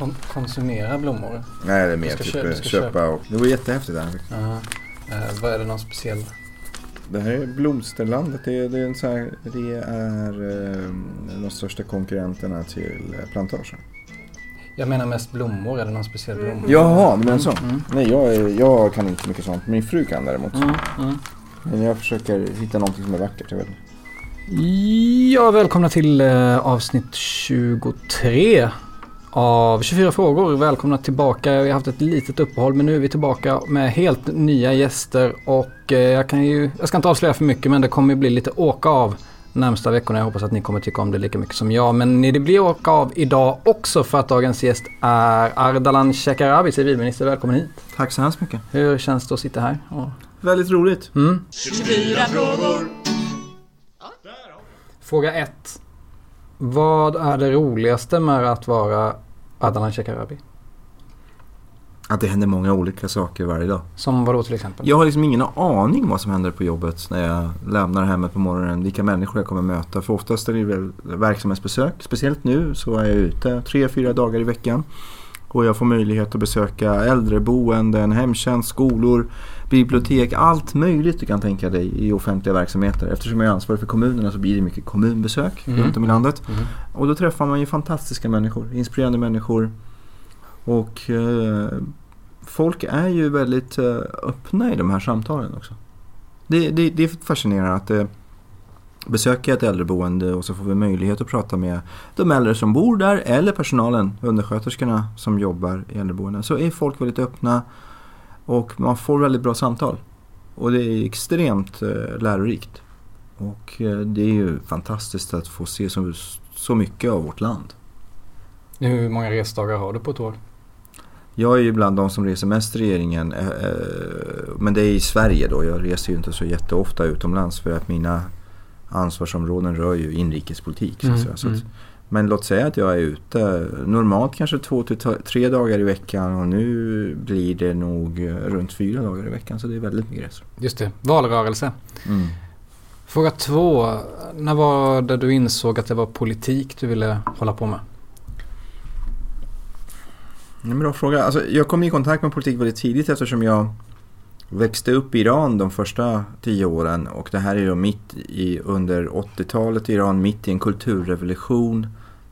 Kon konsumera blommor? Nej, det är mer typ kö- du köpa, köpa och... Det var jättehäftigt det här. Ja. Eh, vad är det någon speciell? Det här är Blomsterlandet. Det är, det är, en så här, det är eh, de största konkurrenterna till eh, plantagen. Jag menar mest blommor. Är det någon speciell blomma? Jaha, du menar så? Nej, jag, jag kan inte mycket sånt. Min fru kan däremot. Mm, mm. Men jag försöker hitta någonting som är vackert. Jag vet inte. Ja, välkomna till eh, avsnitt 23 av 24 frågor. Välkomna tillbaka. Vi har haft ett litet uppehåll men nu är vi tillbaka med helt nya gäster och eh, jag kan ju, jag ska inte avslöja för mycket men det kommer ju bli lite åka av närmsta veckorna. Jag hoppas att ni kommer tycka om det lika mycket som jag. Men det blir åka av idag också för att dagens gäst är Ardalan Shekarabi, civilminister. Välkommen hit. Tack så hemskt mycket. Hur känns det att sitta här? Ja. Väldigt roligt. Mm. 24 frågor. Fråga 1. Vad är det roligaste med att vara Ardalan Shekarabi? Att det händer många olika saker varje dag. Som vadå till exempel? Jag har liksom ingen aning vad som händer på jobbet när jag lämnar hemmet på morgonen. Vilka människor jag kommer möta. För oftast är det väl verksamhetsbesök. Speciellt nu så är jag ute tre, fyra dagar i veckan. Och jag får möjlighet att besöka äldreboenden, hemtjänst, skolor, bibliotek. Allt möjligt du kan tänka dig i offentliga verksamheter. Eftersom jag är ansvarig för kommunerna så blir det mycket kommunbesök Mm. runt om i landet. Mm. Och då träffar man ju fantastiska människor, inspirerande människor. Och eh, folk är ju väldigt eh, öppna i de här samtalen också. Det, det, det är fascinerande att eh, besöka ett äldreboende och så får vi möjlighet att prata med de äldre som bor där eller personalen, undersköterskorna som jobbar i äldreboenden. Så är folk väldigt öppna och man får väldigt bra samtal. Och det är extremt eh, lärorikt. Och eh, det är ju fantastiskt att få se så, så mycket av vårt land. Hur många resdagar har du på ett år? Jag är ju bland de som reser mest i regeringen. eh, Men det är i Sverige då. Jag reser ju inte så jätteofta utomlands för att mina ansvarsområden rör ju inrikespolitik. Mm. Så att, mm. men låt säga att jag är ute normalt kanske två till tre dagar i veckan och nu blir det nog eh, runt fyra dagar i veckan. Så det är väldigt mycket resor. Just det, valrörelse. Mm. Fråga två. När var det du insåg att det var politik du ville hålla på med? En bra fråga. Alltså, jag kom i kontakt med politik väldigt tidigt eftersom jag växte upp i Iran de första tio åren. Och det här är då mitt i, under 80-talet i Iran, mitt i en kulturrevolution.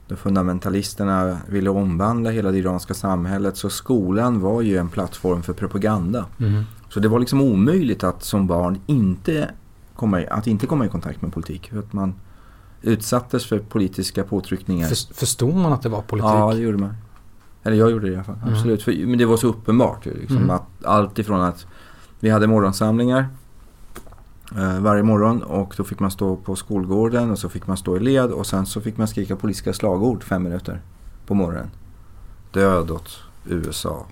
Där fundamentalisterna ville omvandla hela det iranska samhället. Så skolan var ju en plattform för propaganda. Så det var liksom omöjligt att som barn inte komma i, att inte komma i kontakt med politik. För att man utsattes för politiska påtryckningar. För, förstod man att det var politik? Ja, det gjorde man. Eller jag gjorde det i alla fall. Mm. Absolut. För, men det var så uppenbart. ju, Liksom, Mm. att allt ifrån att vi hade morgonsamlingar eh, varje morgon och då fick man stå på skolgården och så fick man stå i led och sen så fick man skrika politiska slagord fem minuter på morgonen. Död åt USA.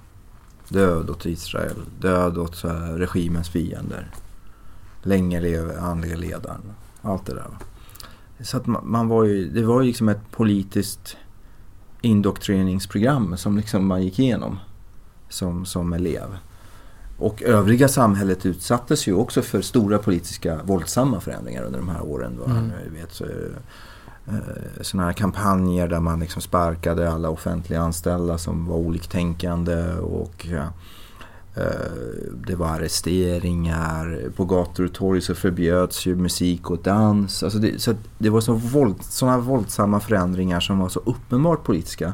Död åt Israel. Död åt eh, regimens fiender. Länge leve andlige ledaren. Allt det där. Så att man, man var ju, det var ju liksom ett politiskt indoktrineringsprogram som liksom man gick igenom som, som elev. Och övriga samhället utsattes ju också för stora politiska våldsamma förändringar under de här åren. Va? Mm. Vi vet, så, eh, sådana här kampanjer där man liksom sparkade alla offentliga anställda som var oliktänkande och ja, eh, det var arresteringar. På gator och torg så förbjöds ju musik och dans. Alltså det, så det var så våld, sådana våldsamma förändringar som var så uppenbart politiska.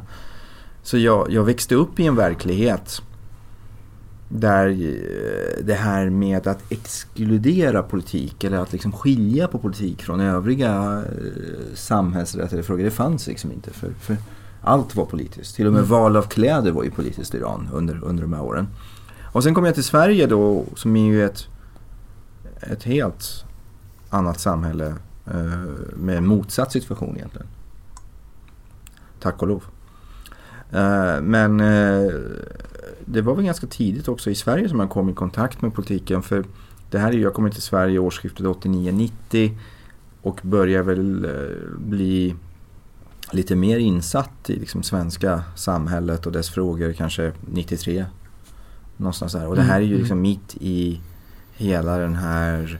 Så jag, jag växte upp i en verklighet där eh, det här med att exkludera politik eller att liksom skilja på politik från övriga eh, samhällsrelaterade frågor, det fanns liksom inte. För, för allt var politiskt. Till och med Mm. val av kläder var ju politiskt i Iran under, under de här åren. Och sen kom jag till Sverige då som är ju ett, ett helt annat samhälle Eh, med motsatt situation egentligen. Tack och lov. Men det var väl ganska tidigt också i Sverige som man kom i kontakt med politiken. För det här är, jag kommer till Sverige årsskiftet 89-90 och börjar väl bli lite mer insatt i liksom svenska samhället och dess frågor kanske 93. Någonstans där. Och det här är ju mm, liksom mm. mitt i hela den här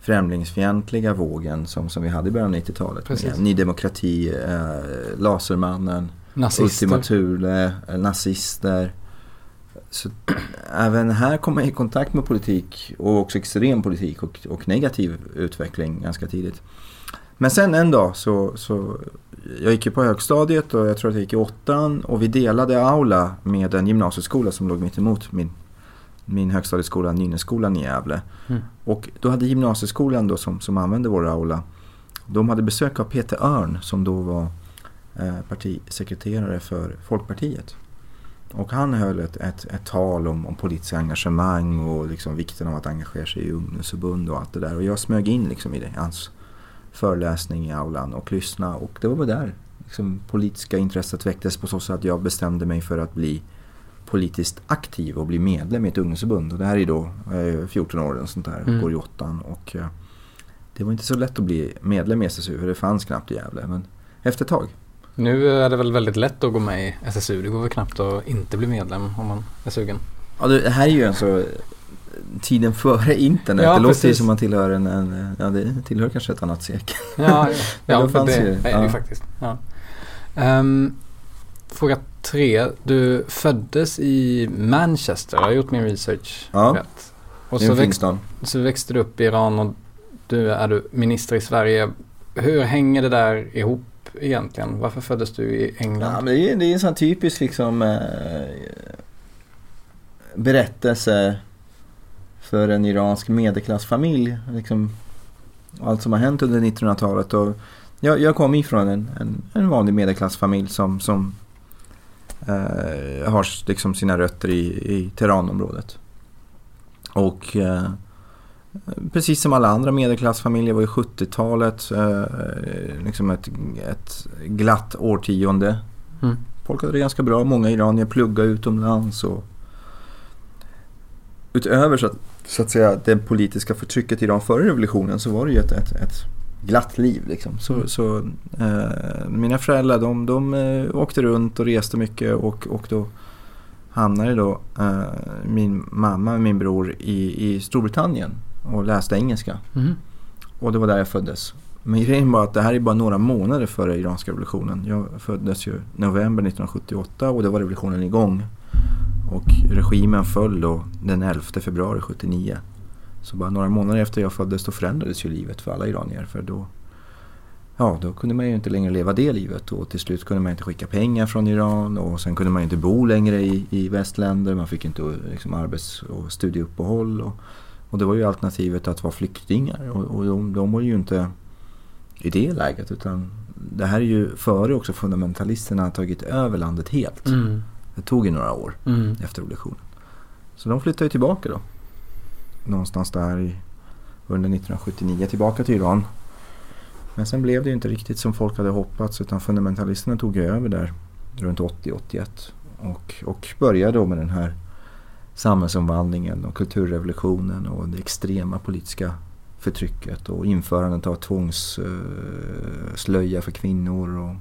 främlingsfientliga vågen som, som vi hade i början av 90-talet. Ny Demokrati, eh, Lasermannen, nazister. Ultima Thule, eh, nazister. Så även här kom jag i kontakt med politik och också extrem politik och, och negativ utveckling ganska tidigt. Men sen en dag så, så jag gick ju på högstadiet och jag tror att jag gick i åttan och vi delade aula med en gymnasieskola som låg mitt emot min min högstadieskola, Nynässkolan i Gävle. Mm. Och då hade gymnasieskolan då som, som använde vår aula, de hade besök av Peter Örn som då var eh, partisekreterare för Folkpartiet. Och han höll ett, ett, ett tal om, om politiskt engagemang och liksom vikten av att engagera sig i ungdomsförbund och allt det där. Och jag smög in liksom i det, hans föreläsning i aulan och lyssna. Och det var väl där liksom, politiska intresset väcktes på så sätt att jag bestämde mig för att bli politiskt aktiv och bli medlem i ett ungdomsförbund. Och det här är då eh, 14 år och sånt där, mm. går i åttan. Och, eh, det var inte så lätt att bli medlem i SSU för det fanns knappt i Gävle. Men efter ett tag. Nu är det väl väldigt lätt att gå med i SSU. Det går väl knappt att inte bli medlem om man är sugen. Ja, det här är ju alltså tiden före internet. Ja, det låter ju som man tillhör en, en, ja det tillhör kanske ett annat sekel. Ja, ja, ja för det är det ju faktiskt. Um, fråga tre. Du föddes i Manchester, jag har gjort min research ja. rätt. Och så, växt, så växte du upp i Iran och du är du minister i Sverige. Hur hänger det där ihop egentligen? Varför föddes du i England? Ja, men det, är, det är en sån typisk liksom, eh, berättelse för en iransk medelklassfamilj. Liksom, allt som har hänt under 1900-talet. Och jag, jag kom ifrån en, en, en vanlig medelklassfamilj som, som eh, har liksom sina rötter i, i Tehranområdet. Och eh, precis som alla andra medelklassfamiljer var ju 70-talet eh, liksom ett, ett glatt årtionde. Mm. Folk hade det ganska bra. Många iranier pluggade utomlands. Och utöver så att, så att säga det politiska förtrycket i Iran före revolutionen så var det ju ett, ett, ett glatt liv. Liksom. Så, mm. så eh, mina föräldrar de, de eh, åkte runt och reste mycket och, och då hamnade då eh, min mamma och min bror i, i Storbritannien och läste engelska. Mm. Och det var där jag föddes. Men grejen var att det här är bara några månader före iranska revolutionen. Jag föddes ju november 1978 och då var revolutionen igång. Och regimen föll då den 11 februari 79. Så bara några månader efter jag föddes då förändrades ju livet för alla iranier. För då, ja, då kunde man ju inte längre leva det livet och till slut kunde man inte skicka pengar från Iran och sen kunde man inte bo längre i, i västländer. Man fick inte liksom, arbets och studieuppehåll. Och, och det var ju alternativet att vara flyktingar och, och de, de var ju inte i det läget utan det här är ju före också fundamentalisterna tagit över landet helt. Mm. Det tog ju några år mm. efter revolutionen. Så de flyttade ju tillbaka då någonstans där i, under 1979 tillbaka till Iran. Men sen blev det ju inte riktigt som folk hade hoppats utan fundamentalisterna tog över där runt 80-81 och, och började då med den här samhällsomvandlingen och kulturrevolutionen och det extrema politiska förtrycket och införandet av tvångsslöja för kvinnor och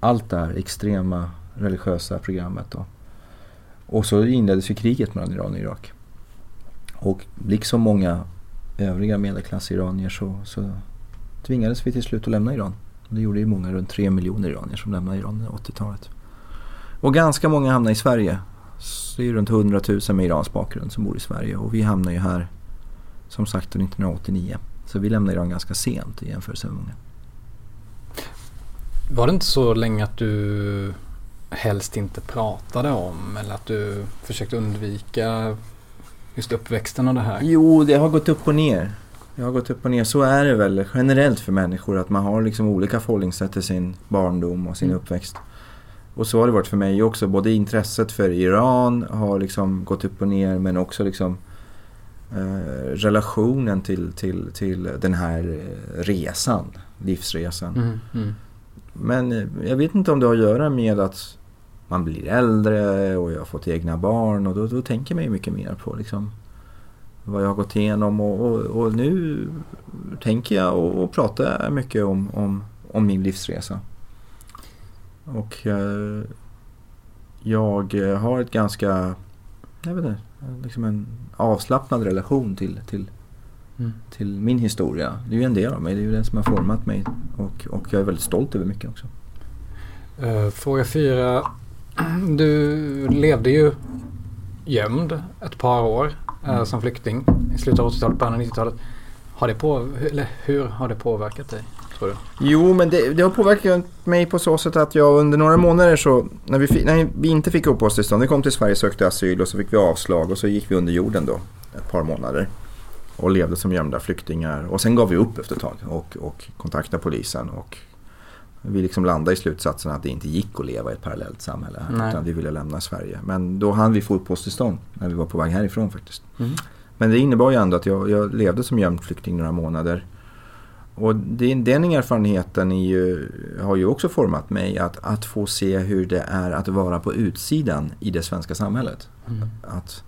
allt det här extrema religiösa programmet. Då. Och så inleddes ju kriget mellan Iran och Irak. Och liksom många övriga medelklassiranier så, så tvingades vi till slut att lämna Iran. Det gjorde ju många, runt 3 miljoner iranier som lämnade Iran under 80-talet. Och ganska många hamnade i Sverige. Så det är runt 100 000 med iransk bakgrund som bor i Sverige och vi hamnar ju här som sagt 1989. Så vi lämnade Iran ganska sent i jämförelse med många. Var det inte så länge att du helst inte pratade om eller att du försökte undvika just uppväxten och det här? Jo, det har gått upp och ner. Det har gått upp och ner. Så är det väl generellt för människor att man har liksom olika förhållningssätt till sin barndom och sin mm. uppväxt. Och så har det varit för mig också. Både intresset för Iran har liksom gått upp och ner men också liksom eh, relationen till, till, till den här resan, livsresan. Mm, mm. Men eh, jag vet inte om det har att göra med att man blir äldre och jag har fått egna barn och då, då tänker man ju mycket mer på liksom vad jag har gått igenom och, och, och nu tänker jag och, och pratar mycket om, om, om min livsresa. Och eh, jag har ett ganska, jag vet inte, liksom en avslappnad relation till, till, Mm. till min historia. Det är ju en del av mig, det är ju det som har format mig och, och jag är väldigt stolt över mycket också. Eh, fråga fyra. Du levde ju gömd ett par år eh, som flykting i slutet av 80-talet, början av 90-talet. Har det på, eller hur har det påverkat dig, tror du? Jo, men det, det har påverkat mig på så sätt att jag under några månader så, när vi, när vi inte fick uppehållstillstånd, vi kom till Sverige, sökte asyl och så fick vi avslag och så gick vi under jorden då ett par månader. Och levde som gömda flyktingar. Och sen gav vi upp efter ett tag och, och kontaktade polisen. Och vi liksom landade i slutsatsen att det inte gick att leva i ett parallellt samhälle. Här, Nej. utan vi ville lämna Sverige. Men då hann vi få uppehållstillstånd när vi var på väg härifrån faktiskt. Mm. Men det innebar ju ändå att jag, jag levde som gömd flykting några månader. Och det, den erfarenheten ju, har ju också format mig att, att få se hur det är att vara på utsidan i det svenska samhället. Mm. Att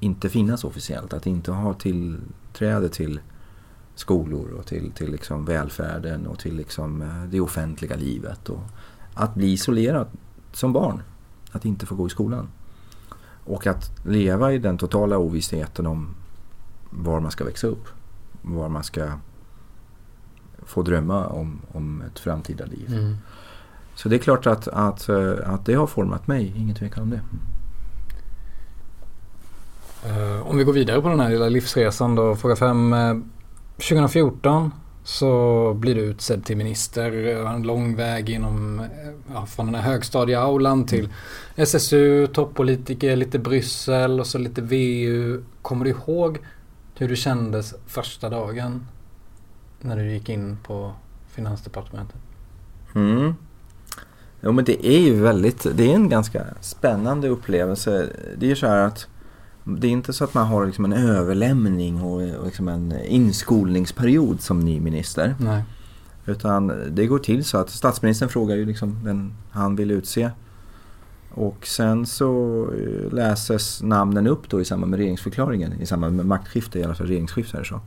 inte finnas officiellt, att inte ha tillträde till skolor och till, till liksom välfärden och till liksom eh, det offentliga livet. Och att bli isolerad som barn, att inte få gå i skolan. Och att leva i den totala ovissheten om var man ska växa upp. Var man ska få drömma om, om ett framtida liv. Mm. Så det är klart att, att, eh, att det har format mig, ingen tvekan om det. Eh, om vi går vidare på den här lilla livsresan då. Fråga fem. eh, 2014 så blir du utsedd till minister. eh, En lång väg inom, eh, ja, från den här högstadieaulan till SSU, toppolitiker, lite Bryssel och så lite VU. Kommer du ihåg hur du kändes första dagen när du gick in på Finansdepartementet? Mm. Jo men det är ju väldigt, det är en ganska spännande upplevelse. Det är ju så här att det är inte så att man har liksom en överlämning och, liksom en inskolningsperiod som ny minister. Nej. Utan det går till så att statsministern frågar ju liksom vem han vill utse. Och sen så eh, läses namnen upp då i samband med regeringsförklaringen. I samband med maktskifte, i alla fall regeringsskifte är det så.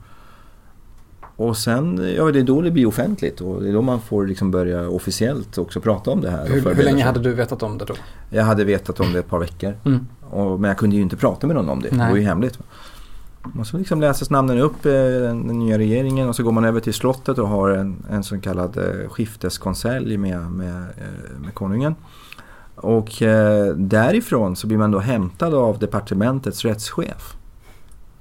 Och sen, ja det är då det blir offentligt och det är då man får liksom börja officiellt också prata om det här. Hur, hur länge hade du vetat om det då? Jag hade vetat om det ett par veckor. Mm. Och, men jag kunde ju inte prata med någon om det. Det Nej. var ju hemligt. Och så liksom läses namnen upp, eh, den, den nya regeringen och så går man över till slottet och har en, en så kallad eh, skifteskonselj med, med, eh, med konungen. Och eh, därifrån så blir man då hämtad av departementets rättschef.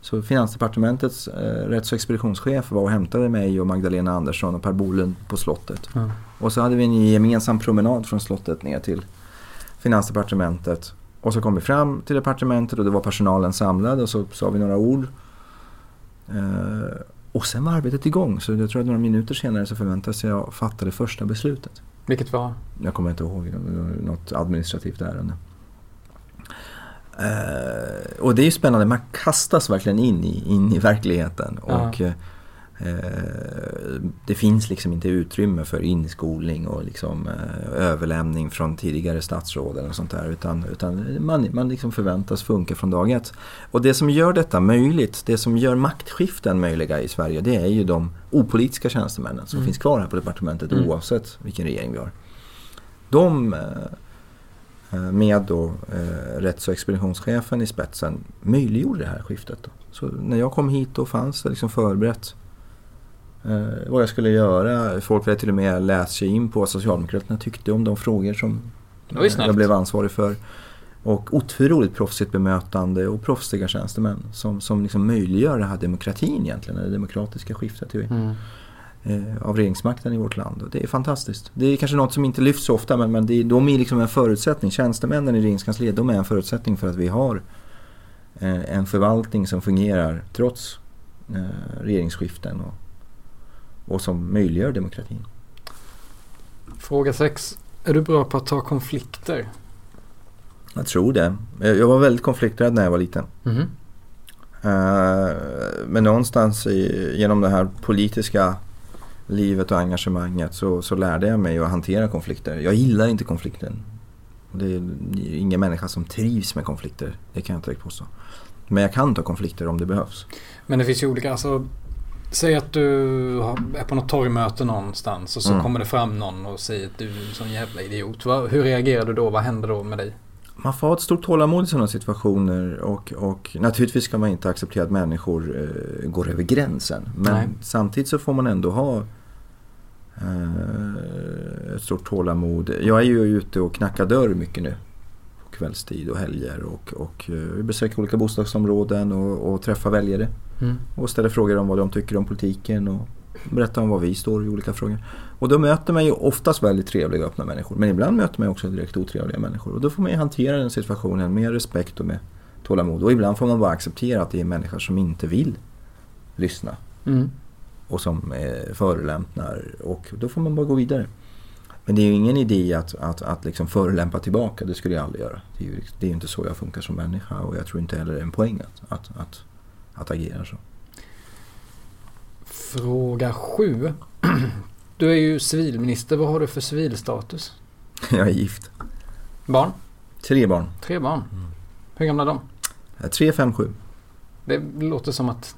Så Finansdepartementets eh, rätts och expeditionschef var och hämtade mig och Magdalena Andersson och Per Bolund på slottet. Ja. Och så hade vi en gemensam promenad från slottet ner till Finansdepartementet. Och så kom vi fram till departementet och då var personalen samlad och så sa vi några ord. Eh, och sen var arbetet igång. Så jag tror att några minuter senare så förväntades jag fatta det första beslutet. Vilket var? Jag kommer inte ihåg, det något administrativt ärende. Eh, och det är ju spännande, man kastas verkligen in i, in i verkligheten. Ja. Och eh, Det finns liksom inte utrymme för inskolning och liksom, eh, överlämning från tidigare statsråd eller sånt där. Utan, utan man, man liksom förväntas funka från dag ett. Och det som gör detta möjligt, det som gör maktskiften möjliga i Sverige, det är ju de opolitiska tjänstemännen som Mm. finns kvar här på departementet Mm. oavsett vilken regering vi har. De med då eh, rätts och expeditionschefen i spetsen möjliggjorde det här skiftet. Då. Så när jag kom hit då fanns det liksom förberett eh, vad jag skulle göra. Folk hade till och med läst sig in på vad Socialdemokraterna tyckte om de frågor som eh, jag blev ansvarig för. Och otroligt proffsigt bemötande och proffsiga tjänstemän som, som liksom möjliggör den här demokratin egentligen, det demokratiska skiftet Mm. Eh, av regeringsmakten i vårt land. Och det är fantastiskt. Det är kanske något som inte lyfts så ofta men, men det, de är liksom en förutsättning. Tjänstemännen i regeringskansliet de är en förutsättning för att vi har eh, en förvaltning som fungerar trots eh, regeringsskiften och, och som möjliggör demokratin. Fråga 6. Är du bra på att ta konflikter? Jag tror det. Jag var väldigt konflikträdd när jag var liten. Eh, men någonstans i, genom det här politiska livet och engagemanget så, så lärde jag mig att hantera konflikter. Jag gillar inte konflikter. Det är ingen människa som trivs med konflikter. Det kan jag inte direkt påstå. Men jag kan ta konflikter om det behövs. Men det finns ju olika, alltså Säg att du är på något torgmöte någonstans och så mm. kommer det fram någon och säger att du är en sån jävla idiot. Hur reagerar du då? Vad händer då med dig? Man får ha ett stort tålamod i sådana situationer och, och naturligtvis ska man inte acceptera att människor eh, går över gränsen. Men Nej. samtidigt så får man ändå ha ett stort tålamod. Jag är ju ute och knackar dörr mycket nu. På kvällstid och helger och, och eh, besöker olika bostadsområden och, och träffar väljare. Mm. Och ställer frågor om vad de tycker om politiken och berättar om vad vi står i olika frågor. Och då möter man ju oftast väldigt trevliga och öppna människor. Men ibland möter man också direkt otrevliga människor. Och då får man ju hantera den situationen med respekt och med tålamod. Och ibland får man bara acceptera att det är människor som inte vill lyssna. Mm. Och som eh, förolämpnar. Och då får man bara gå vidare. Men det är ju ingen idé att, att, att liksom förolämpa tillbaka. Det skulle jag aldrig göra. Det är ju det är inte så jag funkar som människa. Och jag tror inte heller det är en poäng att, att, att, att agera så. Fråga 7. Du är ju civilminister. Vad har du för civilstatus? Jag är gift. Barn? Tre barn. Tre barn. Mm. Hur gamla är de? Tre, fem, sju. Det låter som att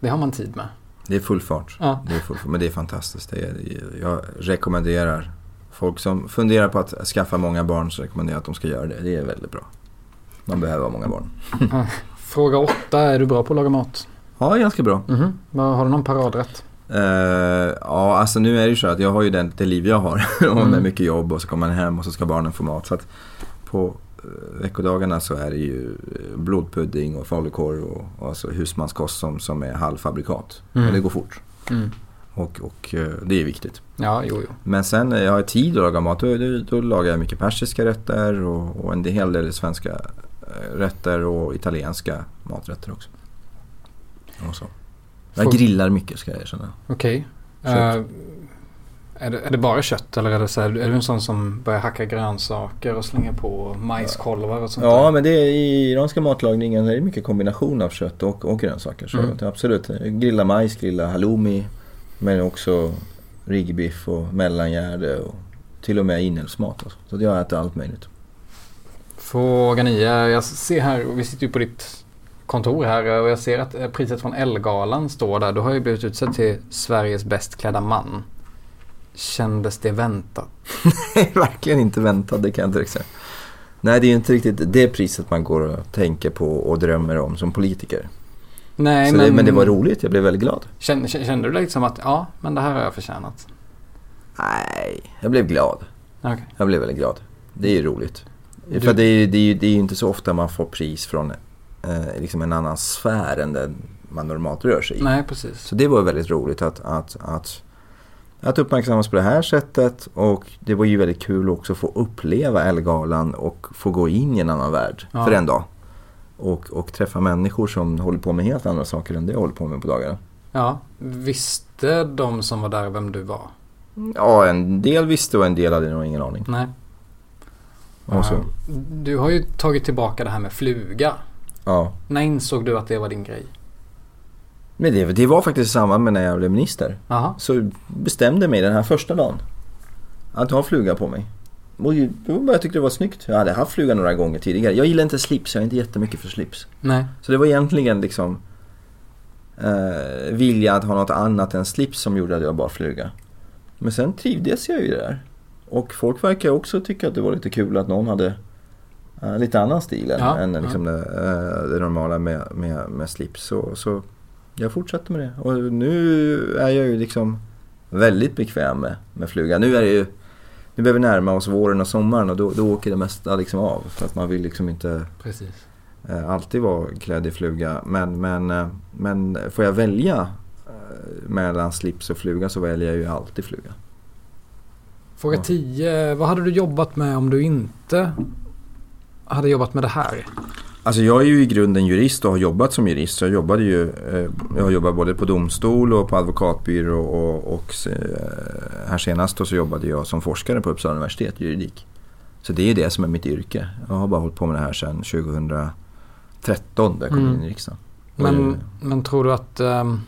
det har man tid med. Det är full fart. Ja. Det är full. Men det är fantastiskt. Det är, jag rekommenderar folk som funderar på att skaffa många barn så rekommenderar jag att de ska göra det. Det är väldigt bra. Man behöver ha många barn. Fråga åtta. Är du bra på att laga mat? Ja, ganska bra. Mm -hmm. Har du någon paradrätt? Uh, ja, alltså nu är det ju så att jag har ju den, det liv jag har. och med mm. mycket jobb och så kommer man hem och så ska barnen få mat. Så att på veckodagarna så är det ju eh, blodpudding och falukorv och, och alltså husmanskost som, som är halvfabrikat. Mm. Men det går fort. Mm. Och, och uh, det är viktigt. Ja, jo, jo. Men sen när jag har tid att laga mat då, då, då lagar jag mycket persiska rätter och, och en hel del svenska rätter och italienska maträtter också. Och så. Jag grillar mycket ska jag erkänna. Okej. Okay. Uh, eh, är, det, är det bara kött eller är, det så här, är du en sån som börjar hacka grönsaker och slänga på majskolvar och sånt Ja, där? men det är, i iranska matlagningen är det mycket kombination av kött och, och grönsaker. Så mm. absolut, grilla majs, grilla halloumi. Men också riggbiff och mellangärde och till och med inälvsmat. Så jag äter allt möjligt. Fråga nio. Jag ser här, vi sitter ju på ditt kontor här och jag ser att eh, priset från Elgalan står där. Du har ju blivit utsedd till Sveriges bäst klädda man. Kändes det väntat? Nej, verkligen inte väntat. Det kan jag inte riktigt säga. Nej, det är inte riktigt det priset man går och tänker på och drömmer om som politiker. Nej, men... Det, men det var roligt. Jag blev väldigt glad. Kände, kände du liksom att ja, men det här har jag förtjänat? Nej, jag blev glad. Okay. Jag blev väldigt glad. Det är ju roligt. Du... För det är, det, är, det är ju inte så ofta man får pris från eh, liksom en annan sfär än den man normalt rör sig i. Nej, precis. Så det var väldigt roligt att, att, att, att uppmärksammas på det här sättet. Och det var ju väldigt kul också att få uppleva Elgalan och få gå in i en annan värld ja. för en dag. Och, och träffa människor som håller på med helt andra saker än det jag håller på med på dagarna. Ja, visste de som var där vem du var? Ja, en del visste och en del hade nog ingen aning. Nej. Uh, du har ju tagit tillbaka det här med fluga. Ja. När insåg du att det var din grej? Men det, det var faktiskt i samband med när jag blev minister. Aha. Så bestämde mig den här första dagen att ha fluga på mig. Och jag tyckte det var snyggt. Jag hade haft fluga några gånger tidigare. Jag gillar inte slips, jag är inte jättemycket för slips. Nej. Så det var egentligen liksom eh, vilja att ha något annat än slips som gjorde att jag bar fluga. Men sen trivdes jag ju där. Och folk verkar också tycka att det var lite kul att någon hade uh, lite annan stil än, ja, än liksom ja. det, uh, det, normala med, med, med slips. Så, så jag fortsätter med det. Och nu är jag ju liksom väldigt bekväm med, med fluga. Nu är det ju nu börjar vi närma oss våren och sommaren och då, då åker det mesta liksom av. För att man vill liksom inte Precis. Uh, alltid vara klädd i fluga. Men, men, men får jag välja mellan slips och fluga så väljer jag ju alltid fluga. Fråga 10. Vad hade du jobbat med om du inte hade jobbat med det här? Alltså jag är ju i grunden jurist och har jobbat som jurist. Så jag jobbade ju, eh, jag har jobbat både på domstol och på advokatbyrå och, och eh, här senast så jobbade jag som forskare på Uppsala universitet, juridik. Så det är det som är mitt yrke. Jag har bara hållit på med det här sedan 2013 där jag kom mm. in i riksdagen. Men, men tror du att... Um,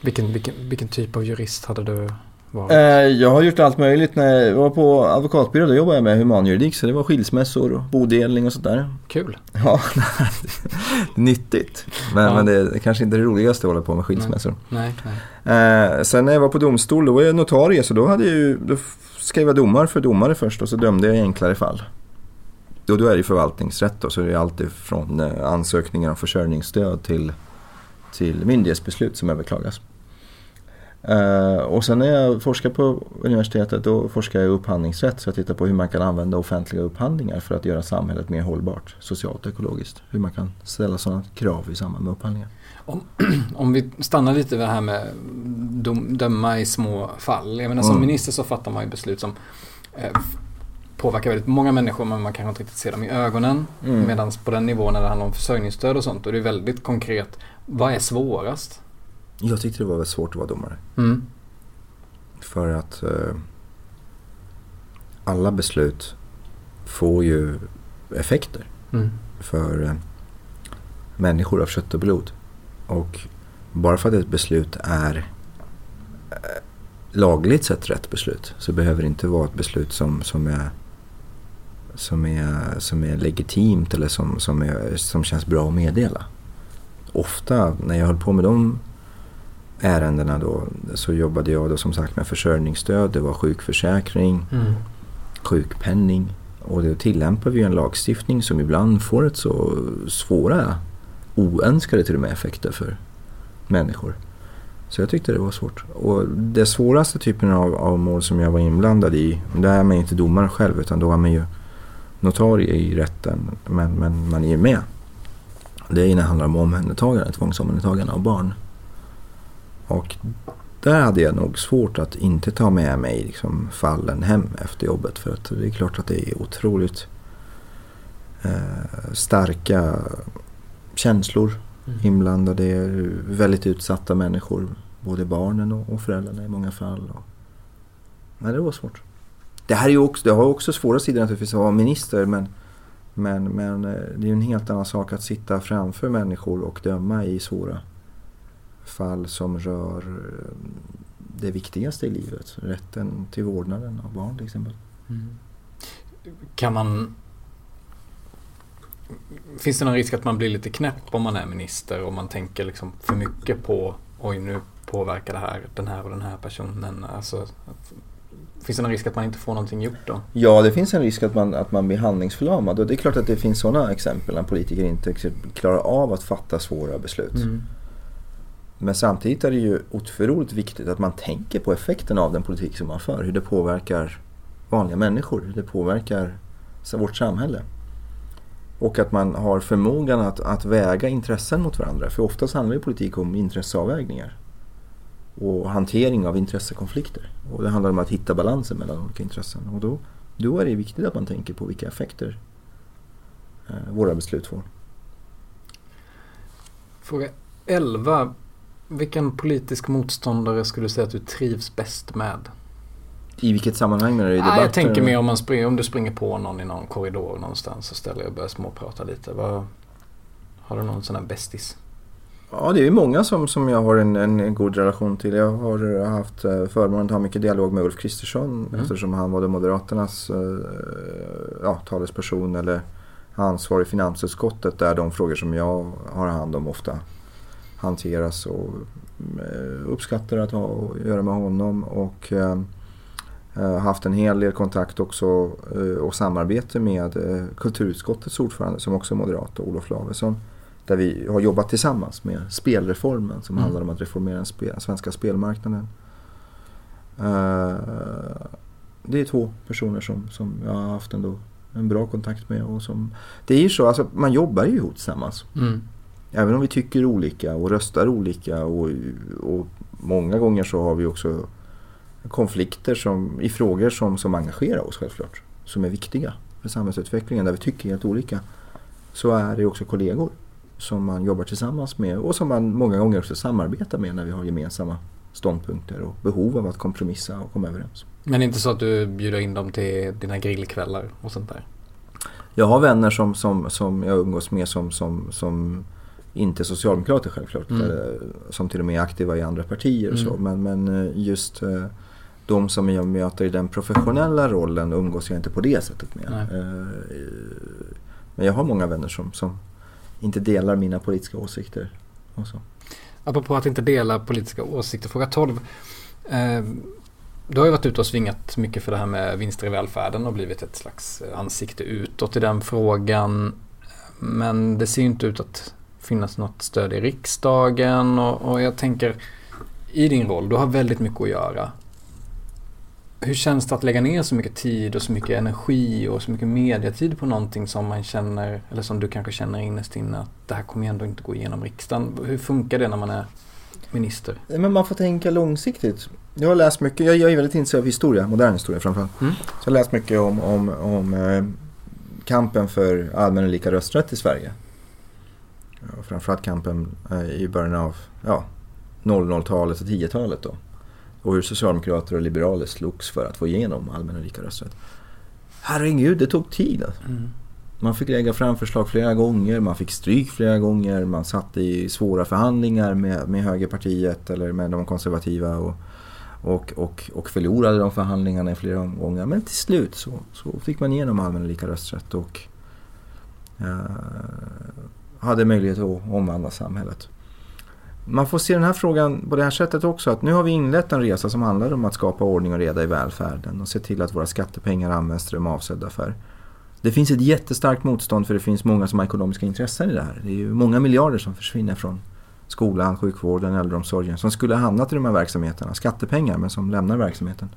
vilken, vilken, vilken typ av jurist hade du varit? Eh, jag har gjort allt möjligt. När jag var på advokatbyrå då jobbade jag med humanjuridik. Så det var skilsmässor och bodelning och sådär. Kul. Ja, nyttigt. Men, ja. men det är kanske inte det roligaste att hålla på med skilsmässor. Nej, nej. Eh, sen när jag var på domstol då var jag notarie. Så då, hade jag ju, då skrev jag domar för domare först och så dömde jag i enklare fall. Och då är det förvaltningsrätt då, så det är alltid från eh, ansökningar om försörjningsstöd till, till myndighetsbeslut som överklagas. Uh, och sen när jag forskar på universitetet då forskar jag i upphandlingsrätt så jag tittar på hur man kan använda offentliga upphandlingar för att göra samhället mer hållbart socialt och ekologiskt. Hur man kan ställa sådana krav i samband med upphandlingar. Om, om vi stannar lite vid det här med dom, döma i små fall. Jag menar, som mm. minister så fattar man ju beslut som eh, påverkar väldigt många människor men man kanske inte riktigt ser dem i ögonen. Mm. Medan på den nivån när det handlar om försörjningsstöd och sånt då är det väldigt konkret. Vad är svårast? Jag tyckte det var väldigt svårt att vara domare. Mm. För att eh, alla beslut får ju effekter mm. för eh, människor av kött och blod. Och bara för att ett beslut är eh, lagligt sett rätt beslut så behöver det inte vara ett beslut som, som, är, som, är, som är legitimt eller som, som, är, som känns bra att meddela. Ofta när jag höll på med de ärendena då så jobbade jag då som sagt med försörjningsstöd, det var sjukförsäkring, mm. sjukpenning och då tillämpar vi en lagstiftning som ibland får ett så svåra oönskade till och med effekter för människor. Så jag tyckte det var svårt. Och det svåraste typen av, av mål som jag var inblandad i, där är man inte domare själv utan då är man ju notarie i rätten men, men man är ju med. Det handlar om omhändertagande, tvångsomhändertagande av barn. Och där hade jag nog svårt att inte ta med mig liksom fallen hem efter jobbet. För att det är klart att det är otroligt eh, starka känslor mm. inblandade. Det är väldigt utsatta människor. Både barnen och, och föräldrarna i många fall. Och, men det var svårt. Det här är också, det har också svåra sidor naturligtvis att vara minister. Men, men, men eh, det är ju en helt annan sak att sitta framför människor och döma i svåra fall som rör eh, det viktigaste i livet. Rätten till vårdnaden av barn till exempel. Mm. Kan man... Finns det någon risk att man blir lite knäpp om man är minister och man tänker liksom för mycket på oj nu påverkar det här den här och den här personen. Alltså, Finns det någon risk att man inte får någonting gjort då? Ja, det finns en risk att man, att man blir handlingsförlamad. Och det är klart att det finns sådana exempel när politiker inte klarar av att fatta svåra beslut. Mm. Men samtidigt är det ju otroligt viktigt att man tänker på effekten av den politik som man för. Hur det påverkar vanliga människor, hur det påverkar vårt samhälle. Och att man har förmågan att, att väga intressen mot varandra. För oftast handlar ju politik om intresseavvägningar. Och hantering av intressekonflikter. Och det handlar om att hitta balansen mellan olika intressen. Och då, då är det viktigt att man tänker på vilka effekter eh, våra beslut får. Fråga 11. Vilken politisk motståndare skulle du säga att du trivs bäst med? I vilket sammanhang menar du? I debatter? Ah, jag tänker mer om, man springer, om du springer på någon i någon korridor någonstans och ställer och börjar småprata lite. Vad, har du någon sån här bästis? Ja, det är många som, som jag har en, en god relation till. Jag har haft eh, förmånen att ha mycket dialog med Ulf Kristersson mm. eftersom han var Moderaternas eh, ja, talesperson eller ansvarig i finansutskottet där de frågor som jag har hand om ofta hanteras och eh, uppskattar att ha att göra med honom. Och eh, eh, haft en hel del kontakt också och samarbete med kulturutskottets ordförande som också är moderat, Olof Lavesson. Där vi har jobbat tillsammans med spelreformen som mm. handlar om att reformera den spel, svenska spelmarknaden. Det är två personer som, som jag har haft ändå en bra kontakt med. Och som, det är ju så, alltså, man jobbar ju ihop tillsammans. Mm. Även om vi tycker olika och röstar olika och, och många gånger så har vi också konflikter som, i frågor som, som engagerar oss självklart. Som är viktiga för samhällsutvecklingen där vi tycker helt olika. Så är det också kollegor som man jobbar tillsammans med och som man många gånger också samarbetar med när vi har gemensamma ståndpunkter och behov av att kompromissa och komma överens. Men inte så att du bjuder in dem till dina grillkvällar och sånt där? Jag har vänner som, som, som jag umgås med som, som, som Inte socialdemokrater självklart, mm. som till och med är aktiva i andra partier och så. Mm. Men, men just de som jag möter i den professionella rollen umgås jag inte på det sättet med. Nej. Men jag har många vänner som, som inte delar mina politiska åsikter. Och så. Apropå att inte dela politiska åsikter, fråga 12. Eh, du har ju varit ute och svingat mycket för det här med vinster i välfärden och blivit ett slags ansikte utåt i den frågan. Men det ser ju inte ut att finnas något stöd i riksdagen och, och jag tänker i din roll, du har väldigt mycket att göra. Hur känns det att lägga ner så mycket tid och så mycket energi och så mycket mediatid på någonting som man känner, eller som du kanske känner innerst inne att det här kommer ju ändå inte gå igenom riksdagen. Hur funkar det när man är minister? Men man får tänka långsiktigt. Jag har läst mycket, jag, är väldigt intresserad av historia, modern historia framförallt. Mm. Så jag har läst mycket om, om, om eh, kampen för allmän och lika rösträtt i Sverige. Och framförallt kampen eh, i början av ja, 00-talet och 10-talet då och hur socialdemokrater och liberaler slogs för att få igenom allmän och lika rösträtt. Herregud, det tog tid. Alltså. Mm. Man fick lägga fram förslag flera gånger, man fick stryk flera gånger, man satt i svåra förhandlingar med, med högerpartiet eller med de konservativa och, och, och, och förlorade de förhandlingarna i flera omgångar. Men till slut så, så fick man igenom allmän och lika rösträtt och uh, hade möjlighet att omvandla samhället man får se den här frågan på det här sättet också. Att nu har vi inlett en resa som handlar om att skapa ordning och reda i välfärden och se till att våra skattepengar används till det de är avsedda för. Det finns ett jättestarkt motstånd för det finns många som har ekonomiska intressen i det här. Det är ju många miljarder som försvinner från skolan, sjukvården, äldreomsorgen som skulle ha hamnat i de här verksamheterna. Skattepengar men som lämnar verksamheten.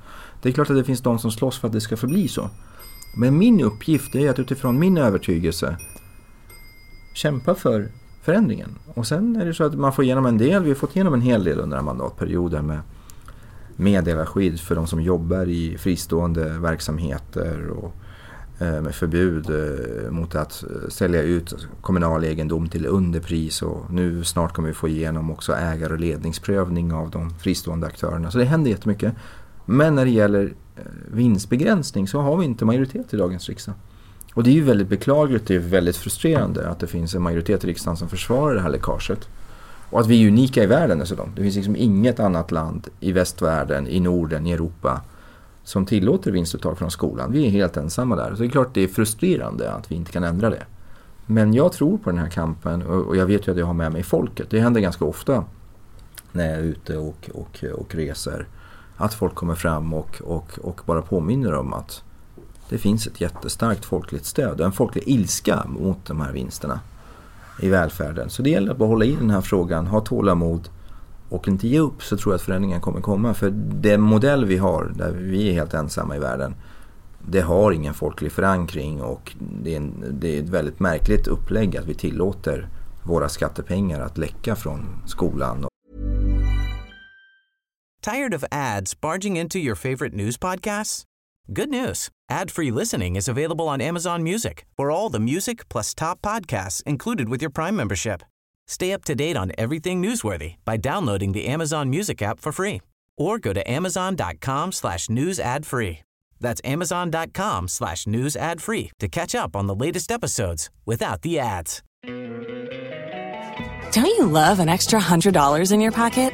Det är klart att det finns de som slåss för att det ska förbli så. Men min uppgift är att utifrån min övertygelse kämpa för förändringen. Och sen är det så att man får igenom en del, vi har fått igenom en hel del under den här mandatperioden med meddelarskydd för de som jobbar i fristående verksamheter och eh, med förbud eh, mot att eh, sälja ut kommunal egendom till underpris och nu snart kommer vi få igenom också ägar och ledningsprövning av de fristående aktörerna. Så det händer jättemycket. Men när det gäller vinstbegränsning så har vi inte majoritet i dagens riksdag. Och det är ju väldigt beklagligt, det är väldigt frustrerande att det finns en majoritet i riksdagen som försvarar det här läckaget. Och att vi är unika i världen dessutom. Det finns liksom inget annat land i västvärlden, i Norden, i Europa som tillåter vinstuttag från skolan. Vi är helt ensamma där. Så det är klart det är frustrerande att vi inte kan ändra det. Men jag tror på den här kampen och jag vet ju att jag har med mig folket. Det händer ganska ofta när jag är ute och, och, och reser. Att folk kommer fram och, och, och bara påminner om att det finns ett jättestarkt folkligt stöd och en folklig ilska mot de här vinsterna i välfärden. Så det gäller att hålla i den här frågan, ha tålamod och inte ge upp så tror jag att förändringen kommer komma. För den modell vi har, där vi är helt ensamma i världen, det har ingen folklig förankring och det är, en, det är ett väldigt märkligt upplägg att vi tillåter våra skattepengar att läcka från skolan. Tired of ads barging into your favorite news podcasts? Good news. Ad-free listening is available on Amazon Music for all the music plus top podcasts included with your Prime membership. Stay up to date on everything newsworthy by downloading the Amazon Music app for free or go to amazon.com slash news ad free. That's amazon.com slash news ad free to catch up on the latest episodes without the ads. Don't you love an extra $100 in your pocket?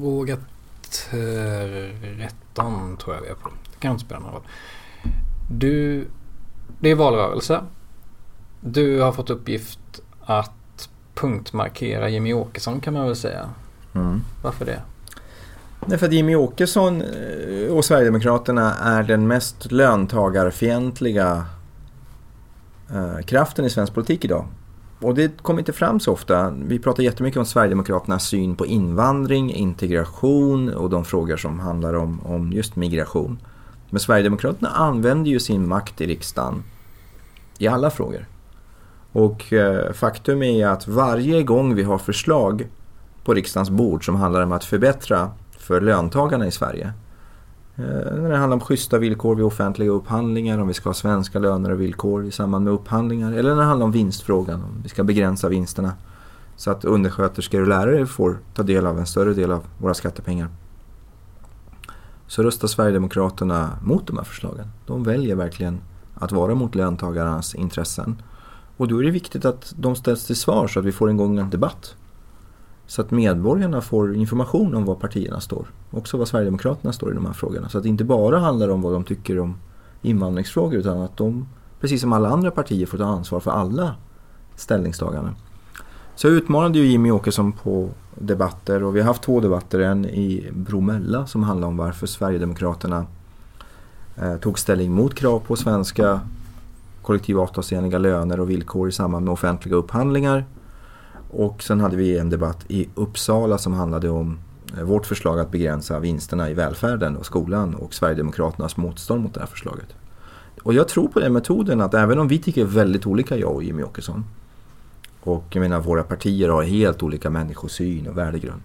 Fråga 13 tror jag vi är på. Det kan inte spela någon roll. Du, det är valrörelse. Du har fått uppgift att punktmarkera Jimmy Åkesson kan man väl säga. Mm. Varför det? Därför att Jimmy Åkesson eh, och Sverigedemokraterna är den mest löntagarfientliga eh, kraften i svensk politik idag. Och det kommer inte fram så ofta. Vi pratar jättemycket om Sverigedemokraternas syn på invandring, integration och de frågor som handlar om, om just migration. Men Sverigedemokraterna använder ju sin makt i riksdagen i alla frågor. Och eh, faktum är att varje gång vi har förslag på riksdagens bord som handlar om att förbättra för löntagarna i Sverige. Eh, när det handlar om schyssta villkor vid offentliga upphandlingar, om vi ska ha svenska löner och villkor i samband med upphandlingar. Eller när det handlar om vinstfrågan, om vi ska begränsa vinsterna. Så att undersköterskor och lärare får ta del av en större del av våra skattepengar. Så röstar Sverigedemokraterna mot de här förslagen. De väljer verkligen att vara mot löntagarnas intressen. Och då är det viktigt att de ställs till svar så att vi får igång en debatt. Så att medborgarna får information om var partierna står. Också var Sverigedemokraterna står i de här frågorna. Så att det inte bara handlar om vad de tycker om invandringsfrågor utan att de, precis som alla andra partier, får ta ansvar för alla ställningstaganden. Så jag utmanade ju Jimmy Åkesson på debatter och vi har haft två debatter. En i Bromölla som handlar om varför Sverigedemokraterna eh, tog ställning mot krav på svenska kollektivavtalsenliga löner och villkor i samband med offentliga upphandlingar. Och sen hade vi en debatt i Uppsala som handlade om eh, vårt förslag att begränsa vinsterna i välfärden och skolan och Sverigedemokraternas motstånd mot det här förslaget. Och jag tror på den metoden att även om vi tycker väldigt olika, jag och Jimmy Åkesson, och jag menar våra partier har helt olika människosyn och värdegrund,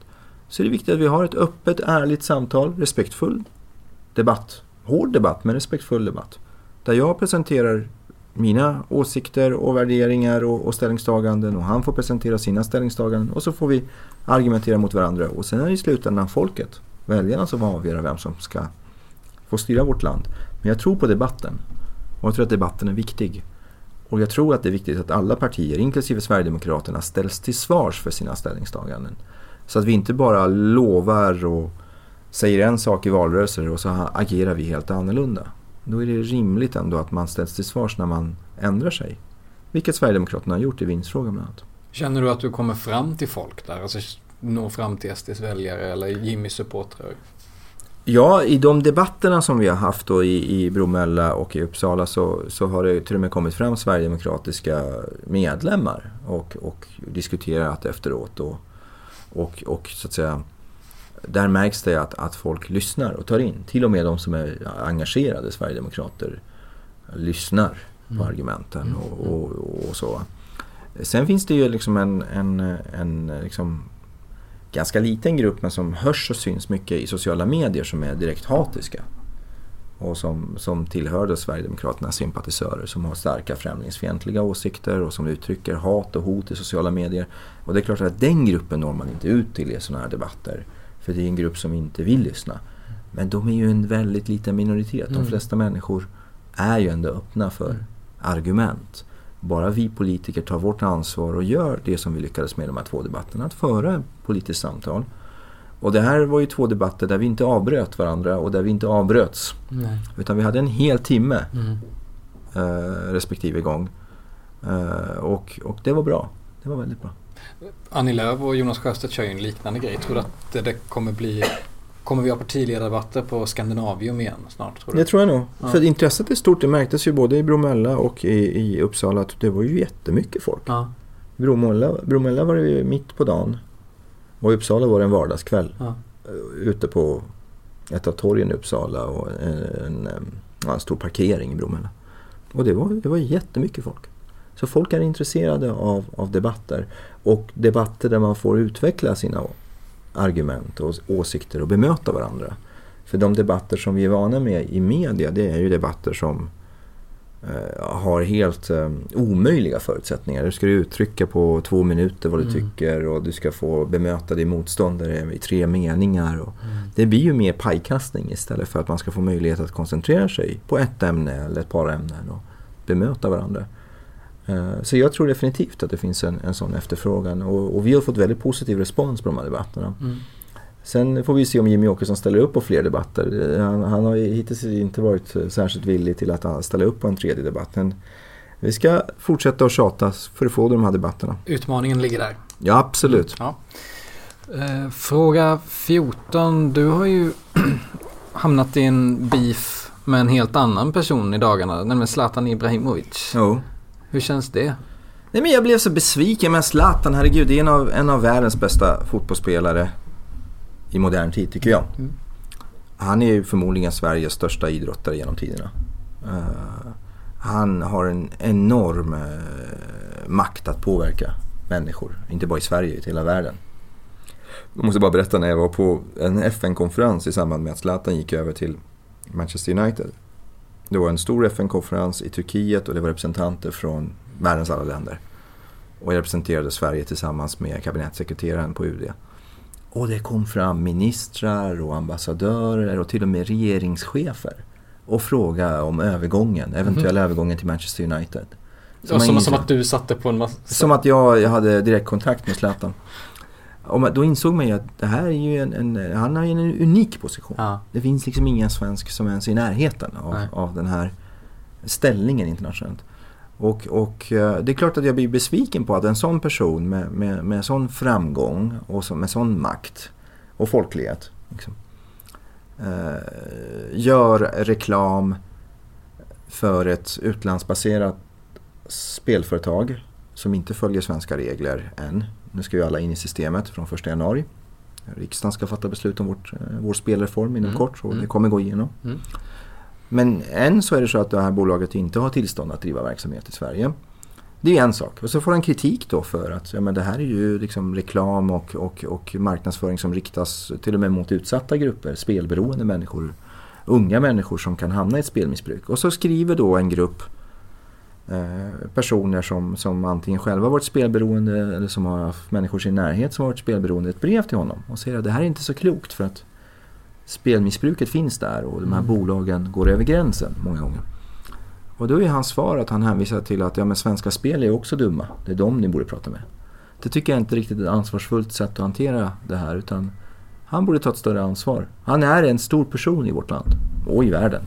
så är det viktigt att vi har ett öppet, ärligt samtal, respektfull debatt. Hård debatt, men respektfull debatt. Där jag presenterar mina åsikter och värderingar och, och ställningstaganden och han får presentera sina ställningstaganden och så får vi argumentera mot varandra och sen är det i slutändan folket, väljarna som avgör vem som ska få styra vårt land. Men jag tror på debatten och jag tror att debatten är viktig. Och jag tror att det är viktigt att alla partier, inklusive Sverigedemokraterna, ställs till svars för sina ställningstaganden. Så att vi inte bara lovar och säger en sak i valrörelser och så agerar vi helt annorlunda. Då är det rimligt ändå att man ställs till svars när man ändrar sig. Vilket Sverigedemokraterna har gjort i vinstfrågan bland annat. Känner du att du kommer fram till folk där? Alltså når fram till SDs väljare eller Jimmys supportrar? Ja, i de debatterna som vi har haft då i, i Bromölla och i Uppsala så, så har det till och med kommit fram sverigedemokratiska medlemmar och, och diskuterat efteråt. Och, och, och så att säga där märks det att, att folk lyssnar och tar in. Till och med de som är engagerade sverigedemokrater lyssnar på mm. argumenten mm. och, och, och, så. Sen finns det ju liksom en, en, en liksom ganska liten grupp men som hörs och syns mycket i sociala medier som är direkt hatiska. Och som, som tillhör Sverigedemokraternas sympatisörer som har starka främlingsfientliga åsikter och som uttrycker hat och hot i sociala medier. Och det är klart att den gruppen når man inte ut till i sådana här debatter. För det är en grupp som inte vill lyssna. Men de är ju en väldigt liten minoritet. De mm. flesta människor är ju ändå öppna för mm. argument. Bara vi politiker tar vårt ansvar och gör det som vi lyckades med i de här två debatterna. Att föra politiskt samtal. Och det här var ju två debatter där vi inte avbröt varandra och där vi inte avbröts. Nej. Utan vi hade en hel timme mm. eh, respektive gång. Eh, och, och det var bra. Det var väldigt bra. Annie Lööf och Jonas Sjöstedt kör ju en liknande grej. Tror du att det, det kommer bli Kommer vi ha partiledardebatter på Skandinavium igen snart? Tror du? Det tror jag nog. Ja. För intresset är stort. Det märktes ju både i Bromölla och i, i Uppsala att det var ju jättemycket folk. Ja. Bromölla, Bromölla var det ju mitt på dagen. Och i Uppsala var det en vardagskväll. Ja. Ute på ett av torgen i Uppsala och en, en, en stor parkering i Bromölla. Och det var, det var jättemycket folk. Så folk är intresserade av, av debatter. Och debatter där man får utveckla sina argument och åsikter och bemöta varandra. För de debatter som vi är vana med i media det är ju debatter som eh, har helt eh, omöjliga förutsättningar. Du ska uttrycka på två minuter vad du mm. tycker och du ska få bemöta din motståndare i tre meningar. Och mm. Det blir ju mer pajkastning istället för att man ska få möjlighet att koncentrera sig på ett ämne eller ett par ämnen och bemöta varandra. Eh, så jag tror definitivt att det finns en, en sån efterfrågan och, och, vi har fått väldigt positiv respons på de här debatterna. Mm. Sen får vi se om Jimmy Åkesson ställer upp på fler debatter. Han, han har hittills inte varit särskilt villig till att ställa upp på en tredje debatt. Men vi ska fortsätta att tjata för att få de här debatterna. Utmaningen ligger där. Ja, absolut. Ja. Eh, fråga 14. Du har ju hamnat i en beef med en helt annan person i dagarna, nämligen Zlatan Ibrahimovic. Jo. Hur känns det? Nej men jag blev så besviken med Zlatan, herregud. Det är en av, en av världens bästa fotbollsspelare i modern tid tycker jag. Mm. Han är förmodligen Sveriges största idrottare genom tiderna. Uh, han har en enorm uh, makt att påverka människor. Inte bara i Sverige, utan i hela världen. Jag måste bara berätta när jag var på en FN-konferens i samband med att Zlatan gick över till Manchester United. Det var en stor FN-konferens i Turkiet och det var representanter från världens alla länder. Och jag representerade Sverige tillsammans med kabinettssekreteraren på UD. Och det kom fram ministrar och ambassadörer och till och med regeringschefer och fråga om övergången, eventuell mm. övergången till Manchester United. Som, som, som, att du satte på en massa... Som att jag, jag hade direktkontakt med Zlatan. Och då insåg man ju att det här är ju en, en han har ju en unik position. Ja. Det finns liksom ingen svensk som ens är i närheten av, av den här ställningen internationellt. Och, och eh, det är klart att jag blir besviken på att en sån person med, med, med sån framgång och så, med sån makt och folklighet liksom, eh, gör reklam för ett utlandsbaserat spelföretag som inte följer svenska regler än. Nu ska ju alla in i systemet från 1 januari. Riksdagen ska fatta beslut om vårt, eh, vår spelreform inom mm. kort och mm. det kommer gå igenom. Mm. Men än så är det så att det här bolaget inte har tillstånd att driva verksamhet i Sverige. Det är en sak. Och så får han kritik då för att ja, men det här är ju liksom reklam och, och, och marknadsföring som riktas till och med mot utsatta grupper, spelberoende människor, unga människor som kan hamna i ett spelmissbruk. Och så skriver då en grupp personer som, som antingen själva varit spelberoende eller som har haft människor i sin närhet som varit spelberoende ett brev till honom och säger att det här är inte så klokt för att spelmissbruket finns där och de här mm. bolagen går över gränsen många gånger. Och då är hans svar att han hänvisar till att ja, men Svenska Spel är också dumma. Det är dem ni borde prata med. Det tycker jag inte riktigt är ett ansvarsfullt sätt att hantera det här utan han borde ta ett större ansvar. Han är en stor person i vårt land och i världen.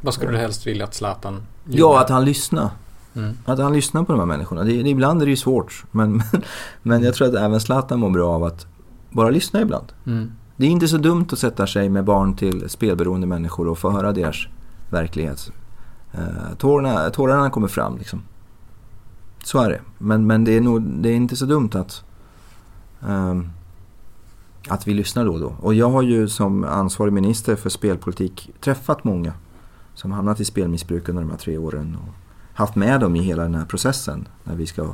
Vad skulle du helst vilja att Zlatan gjorde? Ja, att han lyssnar. Mm. Att han lyssnar på de här människorna. Det, det, ibland är det ju svårt. Men, men, men jag tror att även Zlatan mår bra av att bara lyssna ibland. Mm. Det är inte så dumt att sätta sig med barn till spelberoende människor och få höra deras verklighet. Uh, tårarna, tårarna kommer fram liksom. Så är det. Men, men det, är nog, det är inte så dumt att, um, att vi lyssnar då och då. Och jag har ju som ansvarig minister för spelpolitik träffat många som hamnat i spelmissbruk under de här tre åren. Och haft med dem i hela den här processen när vi ska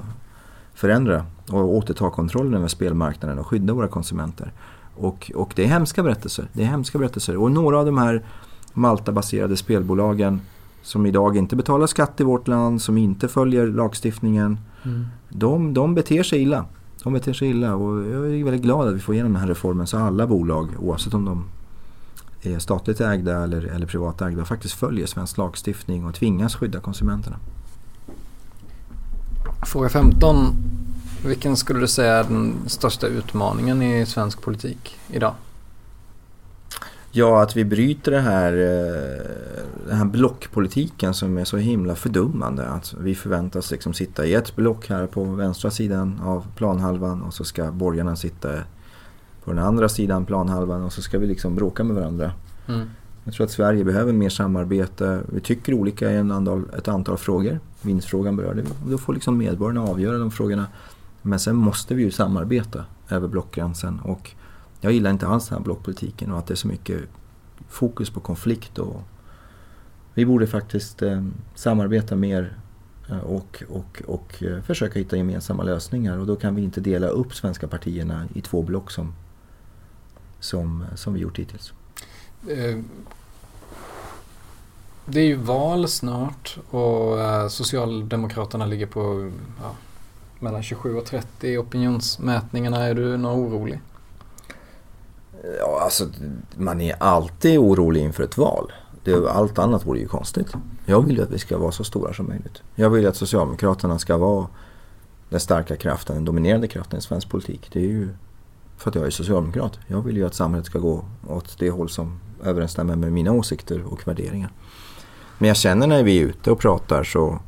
förändra och återta kontrollen över spelmarknaden och skydda våra konsumenter. Och, och det är hemska berättelser. Det är hemska berättelser. Och några av de här Malta-baserade spelbolagen som idag inte betalar skatt i vårt land, som inte följer lagstiftningen. Mm. De, de beter sig illa. De beter sig illa och jag är väldigt glad att vi får igenom den här reformen så alla bolag, oavsett om de är statligt ägda eller, eller privat ägda, faktiskt följer svensk lagstiftning och tvingas skydda konsumenterna. Fråga 15. Vilken skulle du säga är den största utmaningen i svensk politik idag? Ja, att vi bryter det här, eh, den här blockpolitiken som är så himla fördummande. Att vi förväntas liksom sitta i ett block här på vänstra sidan av planhalvan och så ska borgarna sitta på den andra sidan planhalvan och så ska vi liksom bråka med varandra. Mm. Jag tror att Sverige behöver mer samarbete. Vi tycker olika i en ett antal frågor. Vinstfrågan berörde vi. Då får liksom medborgarna avgöra de frågorna. Men sen måste vi ju samarbeta över blockgränsen. Och jag gillar inte alls den här blockpolitiken och att det är så mycket fokus på konflikt. Och vi borde faktiskt eh, samarbeta mer eh, och, och, och eh, försöka hitta gemensamma lösningar. Och då kan vi inte dela upp svenska partierna i två block som, som, eh, som vi gjort hittills. Eh, det är ju val snart och eh, Socialdemokraterna ligger på ja, mellan 27 och 30 i opinionsmätningarna. Är du någon orolig? Ja, alltså man är alltid orolig inför ett val. Det, allt annat vore ju konstigt. Jag vill ju att vi ska vara så stora som möjligt. Jag vill att Socialdemokraterna ska vara den starka kraften, den dominerande kraften i svensk politik. Det är ju för att jag är socialdemokrat. Jag vill ju att samhället ska gå åt det håll som överensstämmer med mina åsikter och värderingar. Men jag känner när vi är ute och pratar så,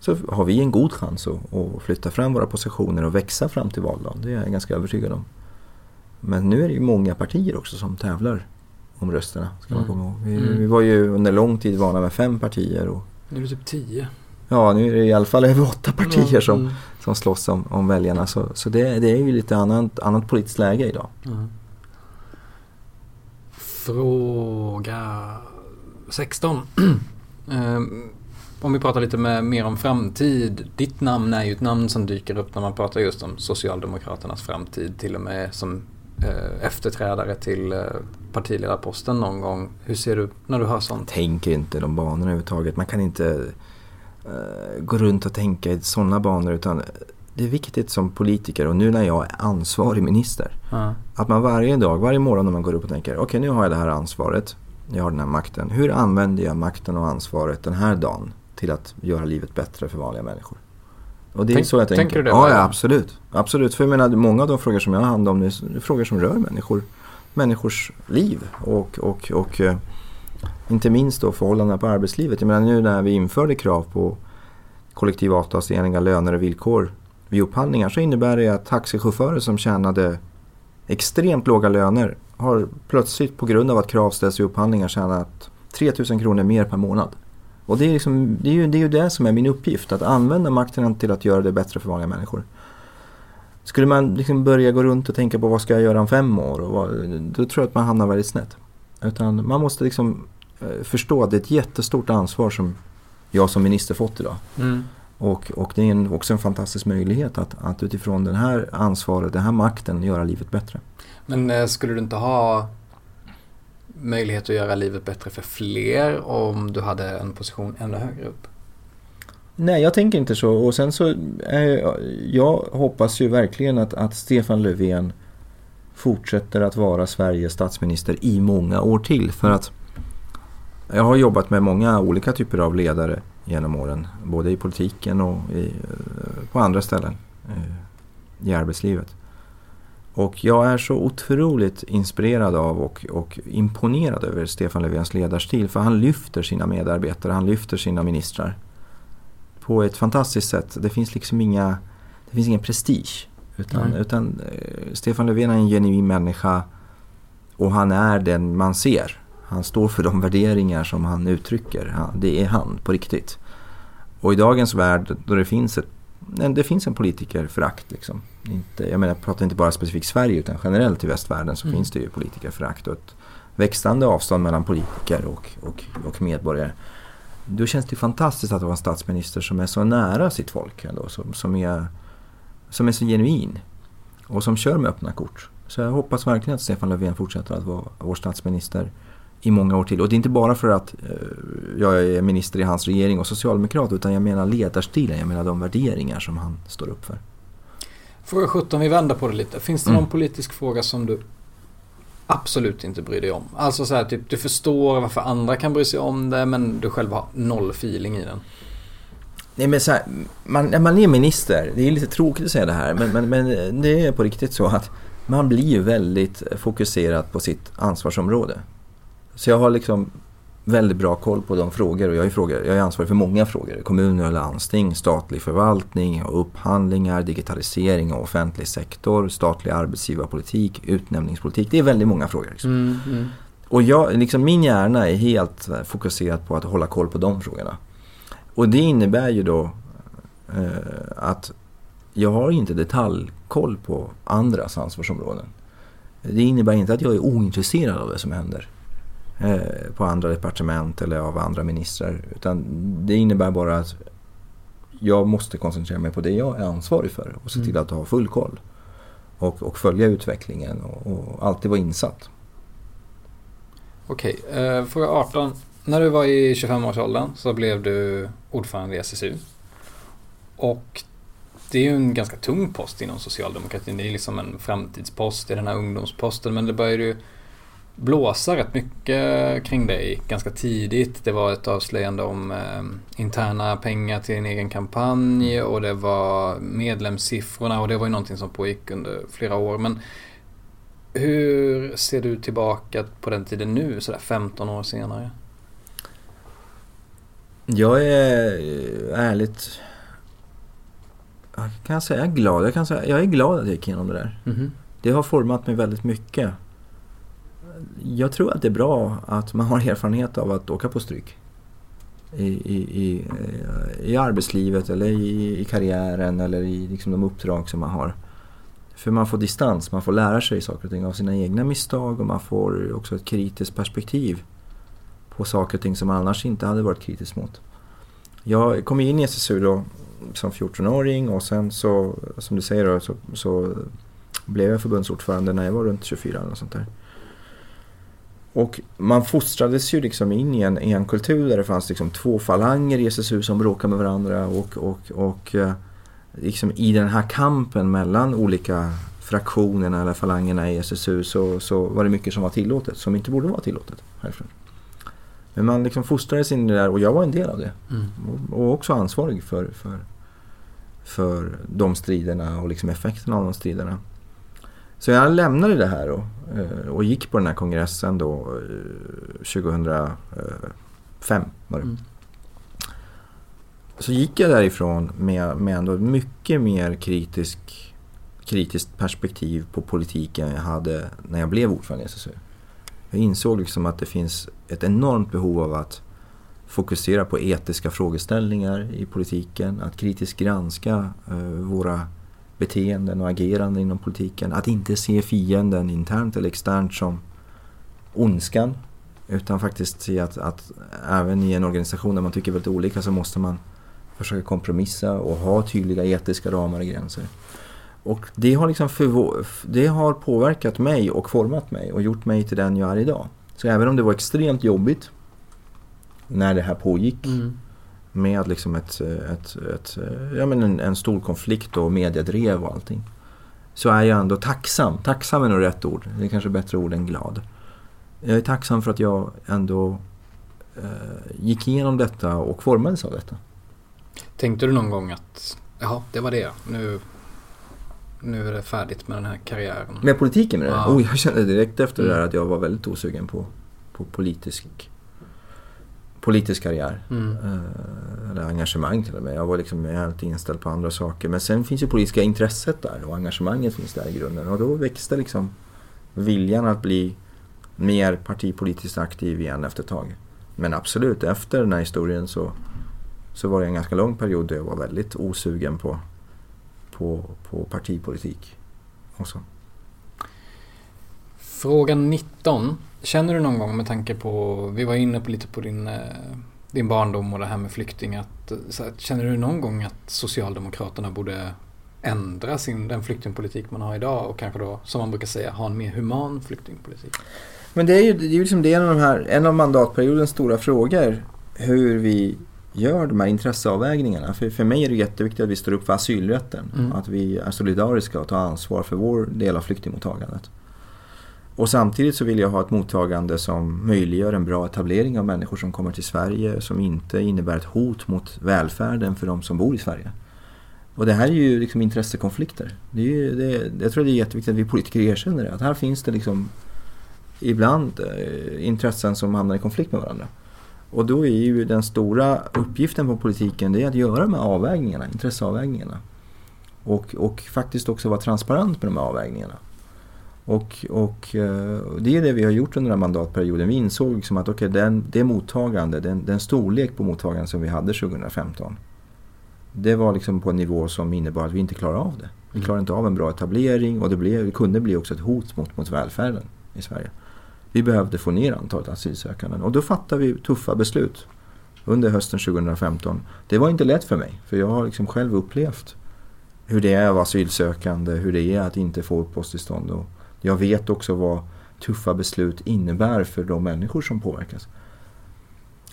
så har vi en god chans att, att flytta fram våra positioner och växa fram till valdagen. Det är jag ganska övertygad om. Men nu är det ju många partier också som tävlar om rösterna. Ska man mm. komma ihåg. Vi, mm. vi, var ju under lång tid vana med fem partier. Och, nu är det typ tio. Ja, nu är det i alla fall över åtta partier som, mm. Som slåss om, om väljarna. Så, så det, det är ju lite annat, annat politiskt läge idag. Mm. Fråga 16. Ehm, om vi pratar lite med, mer om framtid. Ditt namn är ju ett namn som dyker upp när man pratar just om Socialdemokraternas framtid. Till och med som eh, efterträdare till eh, partiledarposten någon gång. Hur ser du när du hör sånt? Tänker inte de banorna överhuvudtaget. Man kan inte gå runt och tänka i sådana banor utan det är viktigt som politiker och nu när jag är ansvarig minister. Ja. Att man varje dag, varje morgon när man går upp och tänker okej okay, nu har jag det här ansvaret. Jag har den här makten. Hur använder jag makten och ansvaret den här dagen till att göra livet bättre för vanliga människor? Och det är Tänk, så jag tänker. Tänker du det? Ja, ja, absolut. Absolut. För jag menar, många av de frågor som jag har hand om är frågor som rör människor. Människors liv och, och, och eh, inte minst då förhållandena på arbetslivet. Jag menar nu när vi införde krav på kollektivavtalsenliga löner och villkor vid upphandlingar så innebär det att taxichaufförer som tjänade extremt låga löner har plötsligt på grund av att krav ställs i upphandlingar tjänat 3000 kronor mer per månad. Och det är, liksom, det, är ju, det är ju det som är min uppgift, att använda makten till att göra det bättre för vanliga människor. Skulle man liksom börja gå runt och tänka på vad ska jag göra om fem år, och vad, då tror jag att man hamnar väldigt snett. Utan man måste liksom eh, förstå att det är ett jättestort ansvar som jag som minister fått idag. Mm. Och, och det är en, också en fantastisk möjlighet att, att utifrån det här ansvaret, den här makten, göra livet bättre. Men eh, skulle du inte ha möjlighet att göra livet bättre för fler om du hade en position ännu högre upp? Nej, jag tänker inte så. Och sen så, eh, jag hoppas ju verkligen att, att Stefan Löfven fortsätter att vara Sveriges statsminister i många år till. För att jag har jobbat med många olika typer av ledare genom åren. Både i politiken och i, eh, på andra ställen eh, i arbetslivet. Och jag är så otroligt inspirerad av och, och, imponerad över Stefan Löfvens ledarstil. För han lyfter sina medarbetare, han lyfter sina ministrar. På ett fantastiskt sätt. Det finns liksom inga, det finns ingen prestige. Utan, mm. utan eh, Stefan Löfven är en genuin människa. Och han är den man ser. Han står för de värderingar som han uttrycker. Det är han på riktigt. Och i dagens värld då det finns ett det finns en politikerförakt. Liksom. Inte, jag menar, jag pratar inte bara specifikt Sverige utan generellt i västvärlden så mm. finns det ju politikerförakt och ett växande avstånd mellan politiker och, och, och medborgare. Då känns det fantastiskt att ha en statsminister som är så nära sitt folk ändå, som, som, är, som är så genuin och som kör med öppna kort. Så jag hoppas verkligen att Stefan Löfven fortsätter att vara vår statsminister i många år till. Och det är inte bara för att eh, jag är minister i hans regering och socialdemokrat utan jag menar ledarstilen, jag menar de värderingar som han står upp för. Fråga 17, vi vänder på det lite. Finns det mm. någon politisk fråga som du absolut inte bryr dig om? Alltså så här, typ, du förstår varför andra kan bry sig om det men du själv har noll feeling i den. Nej men så här, man, när man är minister, det är lite tråkigt att säga det här men, men, men det är på riktigt så att man blir ju väldigt fokuserad på sitt ansvarsområde. Så jag har liksom väldigt bra koll på de frågor och jag är, frågor, jag är ansvarig för många frågor. Kommuner och landsting, statlig förvaltning, upphandlingar, digitalisering och offentlig sektor, statlig arbetsgivarpolitik, utnämningspolitik. Det är väldigt många frågor. Liksom. Mm, mm. Och jag, liksom, min hjärna är helt fokuserad på att hålla koll på de frågorna. Och det innebär ju då eh, att jag har inte detaljkoll på andras ansvarsområden. Det innebär inte att jag är ointresserad av det som händer. Eh, på andra departement eller av andra ministrar. Utan det innebär bara att jag måste koncentrera mig på det jag är ansvarig för och se till mm. att ha full koll. Och, och följa utvecklingen och, och, alltid vara insatt. Okej, eh, fråga 18. När du var i 25-årsåldern så blev du ordförande i SSU. Och det är ju en ganska tung post inom socialdemokratin. Det är liksom en framtidspost, det är den här ungdomsposten. Men det började ju blåsa rätt mycket kring dig ganska tidigt. Det var ett avslöjande om eh, interna pengar till en egen kampanj och det var medlemssiffrorna och det var ju någonting som pågick under flera år. Men hur ser du tillbaka på den tiden nu, sådär 15 år senare? Jag är ärligt jag kan säga glad. Jag, kan säga, jag är glad att jag gick igenom det där. Mm. Det har format mig väldigt mycket jag tror att det är bra att man har erfarenhet av att åka på stryk. I, i, i, i arbetslivet eller i, i karriären eller i liksom de uppdrag som man har. För man får distans, man får lära sig saker och ting av sina egna misstag och man får också ett kritiskt perspektiv på saker och ting som man annars inte hade varit kritisk mot. jag kom in i SSU då som 14-åring och sen så, som du säger då, så, så blev jag förbundsordförande när jag var runt 24 eller sånt där. Och man fostrades ju liksom in i en, i en kultur där det fanns liksom två falanger i SSU som bråkade med varandra och, och, och eh, liksom i den här kampen mellan olika fraktionerna eller falangerna i SSU så, så var det mycket som var tillåtet som inte borde vara tillåtet härifrån. Men man liksom fostrades in i det där och jag var en del av det. Mm. Och, och, också ansvarig för, för, för de striderna och liksom effekterna av de striderna. Så jag lämnade det här och, eh, och gick på den här kongressen då 2005 eh, var det. Mm. Så gick jag därifrån med, med ändå mycket mer kritisk, kritiskt perspektiv på politiken jag hade när jag blev ordförande i SSU. Jag insåg liksom att det finns ett enormt behov av att fokusera på etiska frågeställningar i politiken, att kritiskt granska eh, våra beteenden och ageranden inom politiken. Att inte se fienden internt eller externt som ondskan. Utan faktiskt se att, att även i en organisation där man tycker väldigt olika så måste man försöka kompromissa och ha tydliga etiska ramar och gränser. Och det har, liksom det har påverkat mig och format mig och gjort mig till den jag är idag. Så även om det var extremt jobbigt när det här pågick mm med liksom ett, ett, ett, ja, men en, en stor konflikt och mediedrev och allting. Så är jag ändå tacksam. Tacksam är nog rätt ord. Det är kanske bättre ord än glad. Jag är tacksam för att jag ändå eh, gick igenom detta och formades av detta. Tänkte du någon gång att ja, det var det. Nu, nu är det färdigt med den här karriären? Med politiken med det? Ja. Oh, jag kände direkt efter mm. det där att jag var väldigt osugen på, på politisk politisk karriär. Mm. Eh, eller engagemang till och med. Jag var liksom helt inställd på andra saker. Men sen finns ju politiska intresset där och engagemanget finns där i grunden. Och då växte liksom viljan att bli mer partipolitiskt aktiv igen efter ett tag. Men absolut, efter den här historien så, så var det en ganska lång period där jag var väldigt osugen på, på, på partipolitik. Också. Fråga 19. Känner du någon gång med tanke på, vi var inne på lite på din, eh, din barndom och det här med flyktingar. känner du någon gång att Socialdemokraterna borde ändra sin, den flyktingpolitik man har idag och kanske då, som man brukar säga, ha en mer human flyktingpolitik? Men det är ju, det är ju liksom det en av, de här, en av mandatperiodens stora frågor. Hur vi gör de här intresseavvägningarna. För, för mig är det jätteviktigt att vi står upp för asylrätten. Mm. Att vi är solidariska och tar ansvar för vår del av flyktingmottagandet. Och samtidigt så vill jag ha ett mottagande som möjliggör en bra etablering av människor som kommer till Sverige som inte innebär ett hot mot välfärden för de som bor i Sverige. Och det här är ju liksom intressekonflikter. Det är ju, det, jag tror det är jätteviktigt att vi politiker erkänner det. Att här finns det liksom ibland eh, intressen som hamnar i konflikt med varandra. Och då är ju den stora uppgiften på politiken det är att göra de här avvägningarna, intresseavvägningarna. Och, och faktiskt också vara transparent med de här avvägningarna. Och, och eh, det är det vi har gjort under den här mandatperioden. Vi insåg liksom att okay, den, det mottagande, den, den storlek på mottagandet som vi hade 2015. Det var liksom på en nivå som innebar att vi inte klarade av det. Vi klarade inte av en bra etablering och det, blev, det kunde bli också ett hot mot, mot välfärden i Sverige. Vi behövde få ner antalet asylsökande och då fattade vi tuffa beslut under hösten 2015. Det var inte lätt för mig för jag har liksom själv upplevt hur det är att vara asylsökande, hur det är att inte få uppehållstillstånd. Och, jag vet också vad tuffa beslut innebär för de människor som påverkas.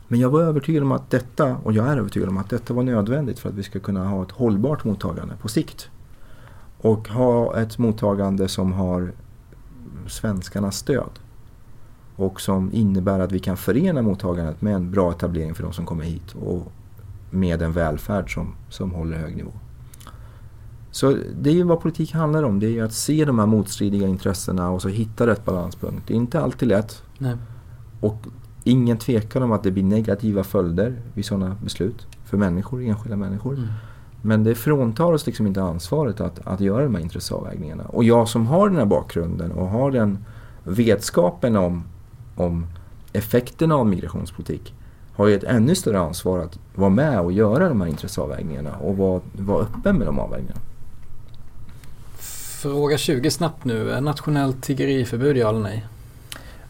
Men jag var övertygad om att detta, och jag är övertygad om att detta var nödvändigt för att vi ska kunna ha ett hållbart mottagande på sikt. Och ha ett mottagande som har svenskarnas stöd. Och som innebär att vi kan förena mottagandet med en bra etablering för de som kommer hit och med en välfärd som, som håller hög nivå. Så det är ju vad politik handlar om. Det är ju att se de här motstridiga intressena och så hitta rätt balanspunkt. Det är inte alltid lätt. Nej. Och ingen tvekan om att det blir negativa följder vid sådana beslut. För människor, enskilda människor. Mm. Men det fråntar oss liksom inte ansvaret att, att göra de här intresseavvägningarna. Och jag som har den här bakgrunden och har den vetskapen om, om effekterna av migrationspolitik har ju ett ännu större ansvar att vara med och göra de här intresseavvägningarna och vara, vara öppen med de avvägningarna. Fråga 20 snabbt nu. Nationellt tiggeriförbud, ja eller nej?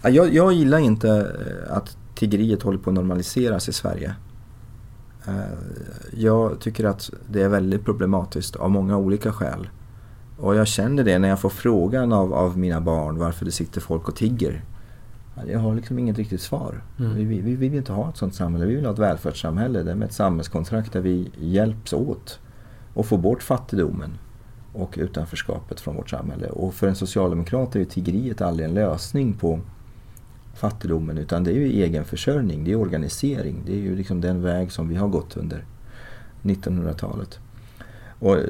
Jag, jag gillar inte eh, att tiggeriet håller på att normaliseras i Sverige. Jag tycker att det är väldigt problematiskt av många olika skäl. Och jag känner det när jag får frågan av, av mina barn varför det sitter folk och tigger. Jag har liksom inget riktigt svar. Mm. Vi, vi, vi, vill inte ha ett sånt samhälle. Vi vill ha ett välfärdssamhälle där med ett samhällskontrakt där vi hjälps åt och får bort fattigdomen och utanförskapet från vårt samhälle. Och för en socialdemokrat är ju tiggeriet aldrig en lösning på fattigdomen utan det är ju egenförsörjning, det är organisering. Det är ju liksom den väg som vi har gått under 1900-talet. Och eh,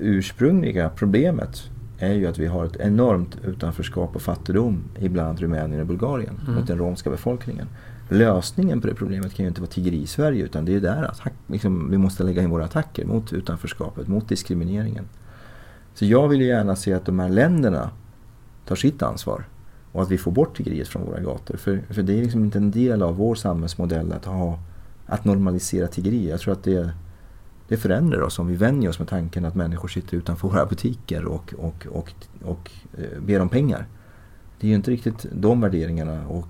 ursprungliga problemet är ju att vi har ett enormt utanförskap och fattigdom i bland annat Rumänien och Bulgarien mm. mot den romska befolkningen. Lösningen på det problemet kan ju inte vara tiggeri i Sverige utan det är ju där attack, liksom, vi måste lägga in våra attacker mot utanförskapet, mot diskrimineringen. Så jag vill ju gärna se att de här länderna tar sitt ansvar och att vi får bort tiggeriet från våra gator. För, för det är liksom inte en del av vår samhällsmodell att, ha, att normalisera tiggeri. Jag tror att det, det förändrar oss om vi vänjer oss med tanken att människor sitter utanför våra butiker och, och, och, och eh, ber om pengar. Det är ju inte riktigt de värderingarna och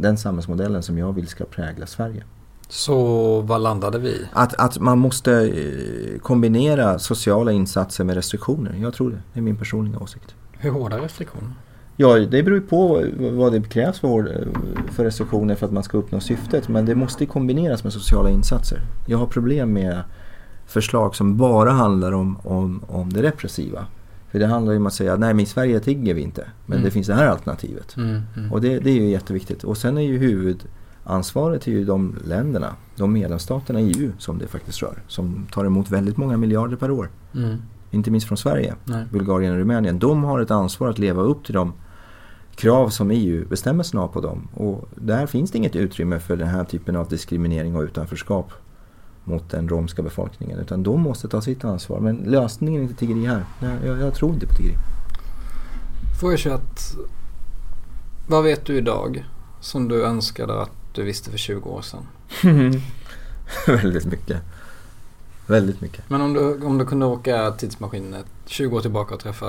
den samhällsmodellen som jag vill ska prägla Sverige. Så vad landade vi att, att man måste eh, kombinera sociala insatser med restriktioner. Jag tror det. Det är min personliga åsikt. Hur hårda restriktioner? Ja, det beror på vad det krävs för, för restriktioner för att man ska uppnå syftet. Men det måste kombineras med sociala insatser. Jag har problem med förslag som bara handlar om, om, om det repressiva. För det handlar ju om att säga nej men i Sverige tigger vi inte. Men mm. det finns det här alternativet. Mm, mm. Och det, det, är ju jätteviktigt. Och sen är ju huvudansvaret till ju de länderna, de medlemsstaterna i EU som det faktiskt rör. Som tar emot väldigt många miljarder per år. Mm. Inte minst från Sverige, nej. Bulgarien och Rumänien. De har ett ansvar att leva upp till de krav som EU-bestämmelserna har på dem. Och där finns det inget utrymme för den här typen av diskriminering och utanförskap mot den romska befolkningen. Utan de måste ta sitt ansvar. Men lösningen är inte tiggeri här. Jag, jag tror inte på tiggeri. Fråga 21. Vad vet du idag som du önskade att du visste för 20 år sedan? Väldigt mycket. Väldigt mycket. Men om du, om du kunde åka tidsmaskinen 20 år tillbaka och träffa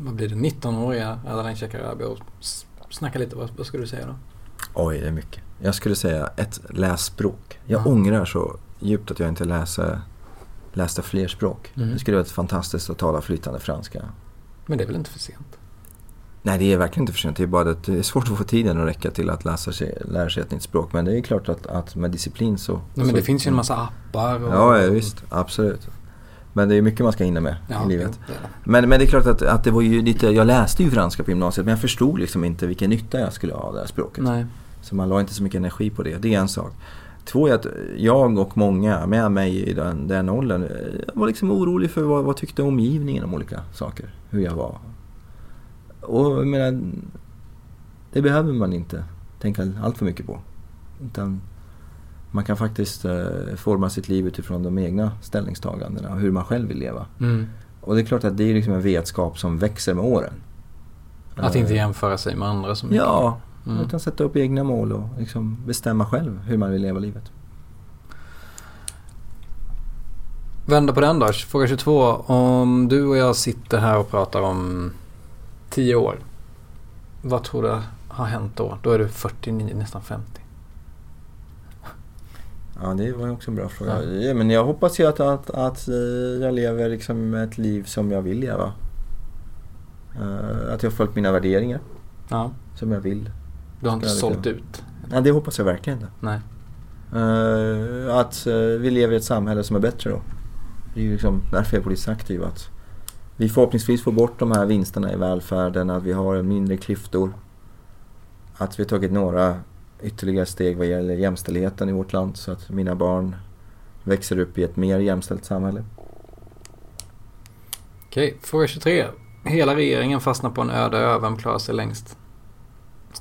vad blir det, 19-åriga Ardalan Shekarabi och snacka lite. Vad, vad skulle du säga då? Oj, det är mycket. Jag skulle säga ett lässpråk. Jag ja. ångrar så djupt att jag inte läser, läste fler språk. Mm. Det skulle varit fantastiskt att tala flytande franska. Men det är väl inte för sent? Nej, det är verkligen inte för sent. Det är bara att det är svårt att få tiden att räcka till att läsa sig, lära sig ett nytt språk. Men det är klart att, att med disciplin så... Nej, men så, det finns ju en massa appar. Och, ja, ja, visst. Absolut. Men det är mycket man ska hinna med ja, i livet. Jo, men, men det är klart att, att det var ju lite, jag läste ju franska på gymnasiet men jag förstod liksom inte vilken nytta jag skulle ha av det här språket. Nej. Så man la inte så mycket energi på det. Det är en sak. Två är att jag och många med mig i den, den åldern var liksom orolig för vad, vad tyckte omgivningen om olika saker. Hur jag var. Och jag menar, det behöver man inte tänka allt för mycket på. Utan man kan faktiskt eh, forma sitt liv utifrån de egna ställningstagandena och hur man själv vill leva. Mm. Och det är klart att det är liksom en vetskap som växer med åren. Att inte jämföra sig med andra så mycket. Ja, mm. utan sätta upp egna mål och liksom bestämma själv hur man vill leva livet. Vända på den då, fråga 22. Om du och jag sitter här och pratar om 10 år. Vad tror du har hänt då? Då är du 49, nästan 50. Ja, det var också en bra fråga. Ja. Men jag hoppas ju att, att, att eh, jag lever liksom ett liv som jag vill leva. Uh, att jag har följt mina värderingar. Ja. Som jag vill. Du har inte sålt ut? Nej, det hoppas jag verkligen inte. Nej. Uh, att uh, vi lever i ett samhälle som är bättre då. Det är ju liksom därför jag är politiskt aktiv. Att vi förhoppningsvis får bort de här vinsterna i välfärden, att vi har mindre klyftor. Att vi har tagit några ytterligare steg vad gäller jämställdheten i vårt land så att mina barn växer upp i ett mer jämställt samhälle. Okej, fråga 23. Hela regeringen fastnar på en öde ö. Vem klarar sig längst?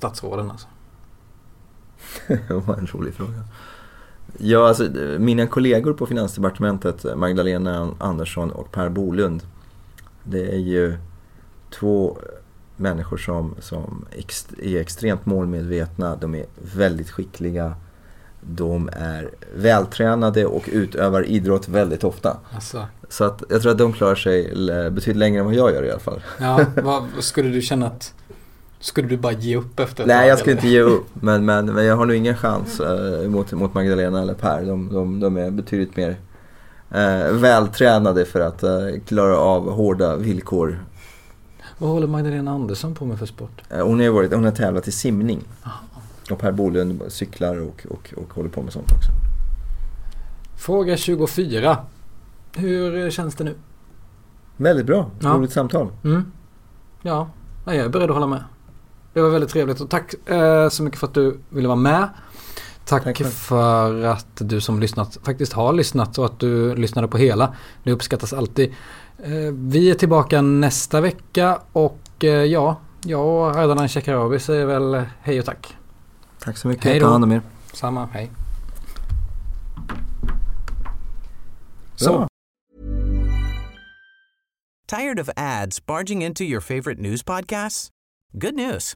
Statsråden alltså. det var en rolig fråga. Ja, alltså, mina kollegor på Finansdepartementet, Magdalena Andersson och Per Bolund. Det är ju två människor som, som är extremt målmedvetna, de är väldigt skickliga. De är vältränade och utövar idrott väldigt ofta. Alltså. Så att jag tror att de klarar sig betydligt längre än vad jag gör i alla fall. Ja, vad skulle du känna att Skulle du bara ge upp efter ett Nej, tag, jag skulle eller? inte ge upp. Men, men, men jag har nog ingen chans eh, mot, mot Magdalena eller Per. De, de, de är betydligt mer eh, vältränade för att eh, klara av hårda villkor. Vad håller Magdalena Andersson på med för sport? Eh, hon, har varit, hon har tävlat i simning. Och Per Bolund cyklar och, och, och håller på med sånt också. Fråga 24. Hur känns det nu? Väldigt bra. Ja. Roligt samtal. Mm. Ja, ja, jag är beredd att hålla med. Det var väldigt trevligt och tack eh, så mycket för att du ville vara med. Tack, Tack för att du som lyssnat faktiskt har lyssnat och att du lyssnade på hela. Det uppskattas alltid. Eh, vi är tillbaka nästa vecka och eh, ja, jag och Ardalan Shekarabi säger väl hej och tack. Tack så mycket. Hej då. Ta hand om er. Samma, hej. Så. Tired of ads barging into your favorite news podcasts? Good news.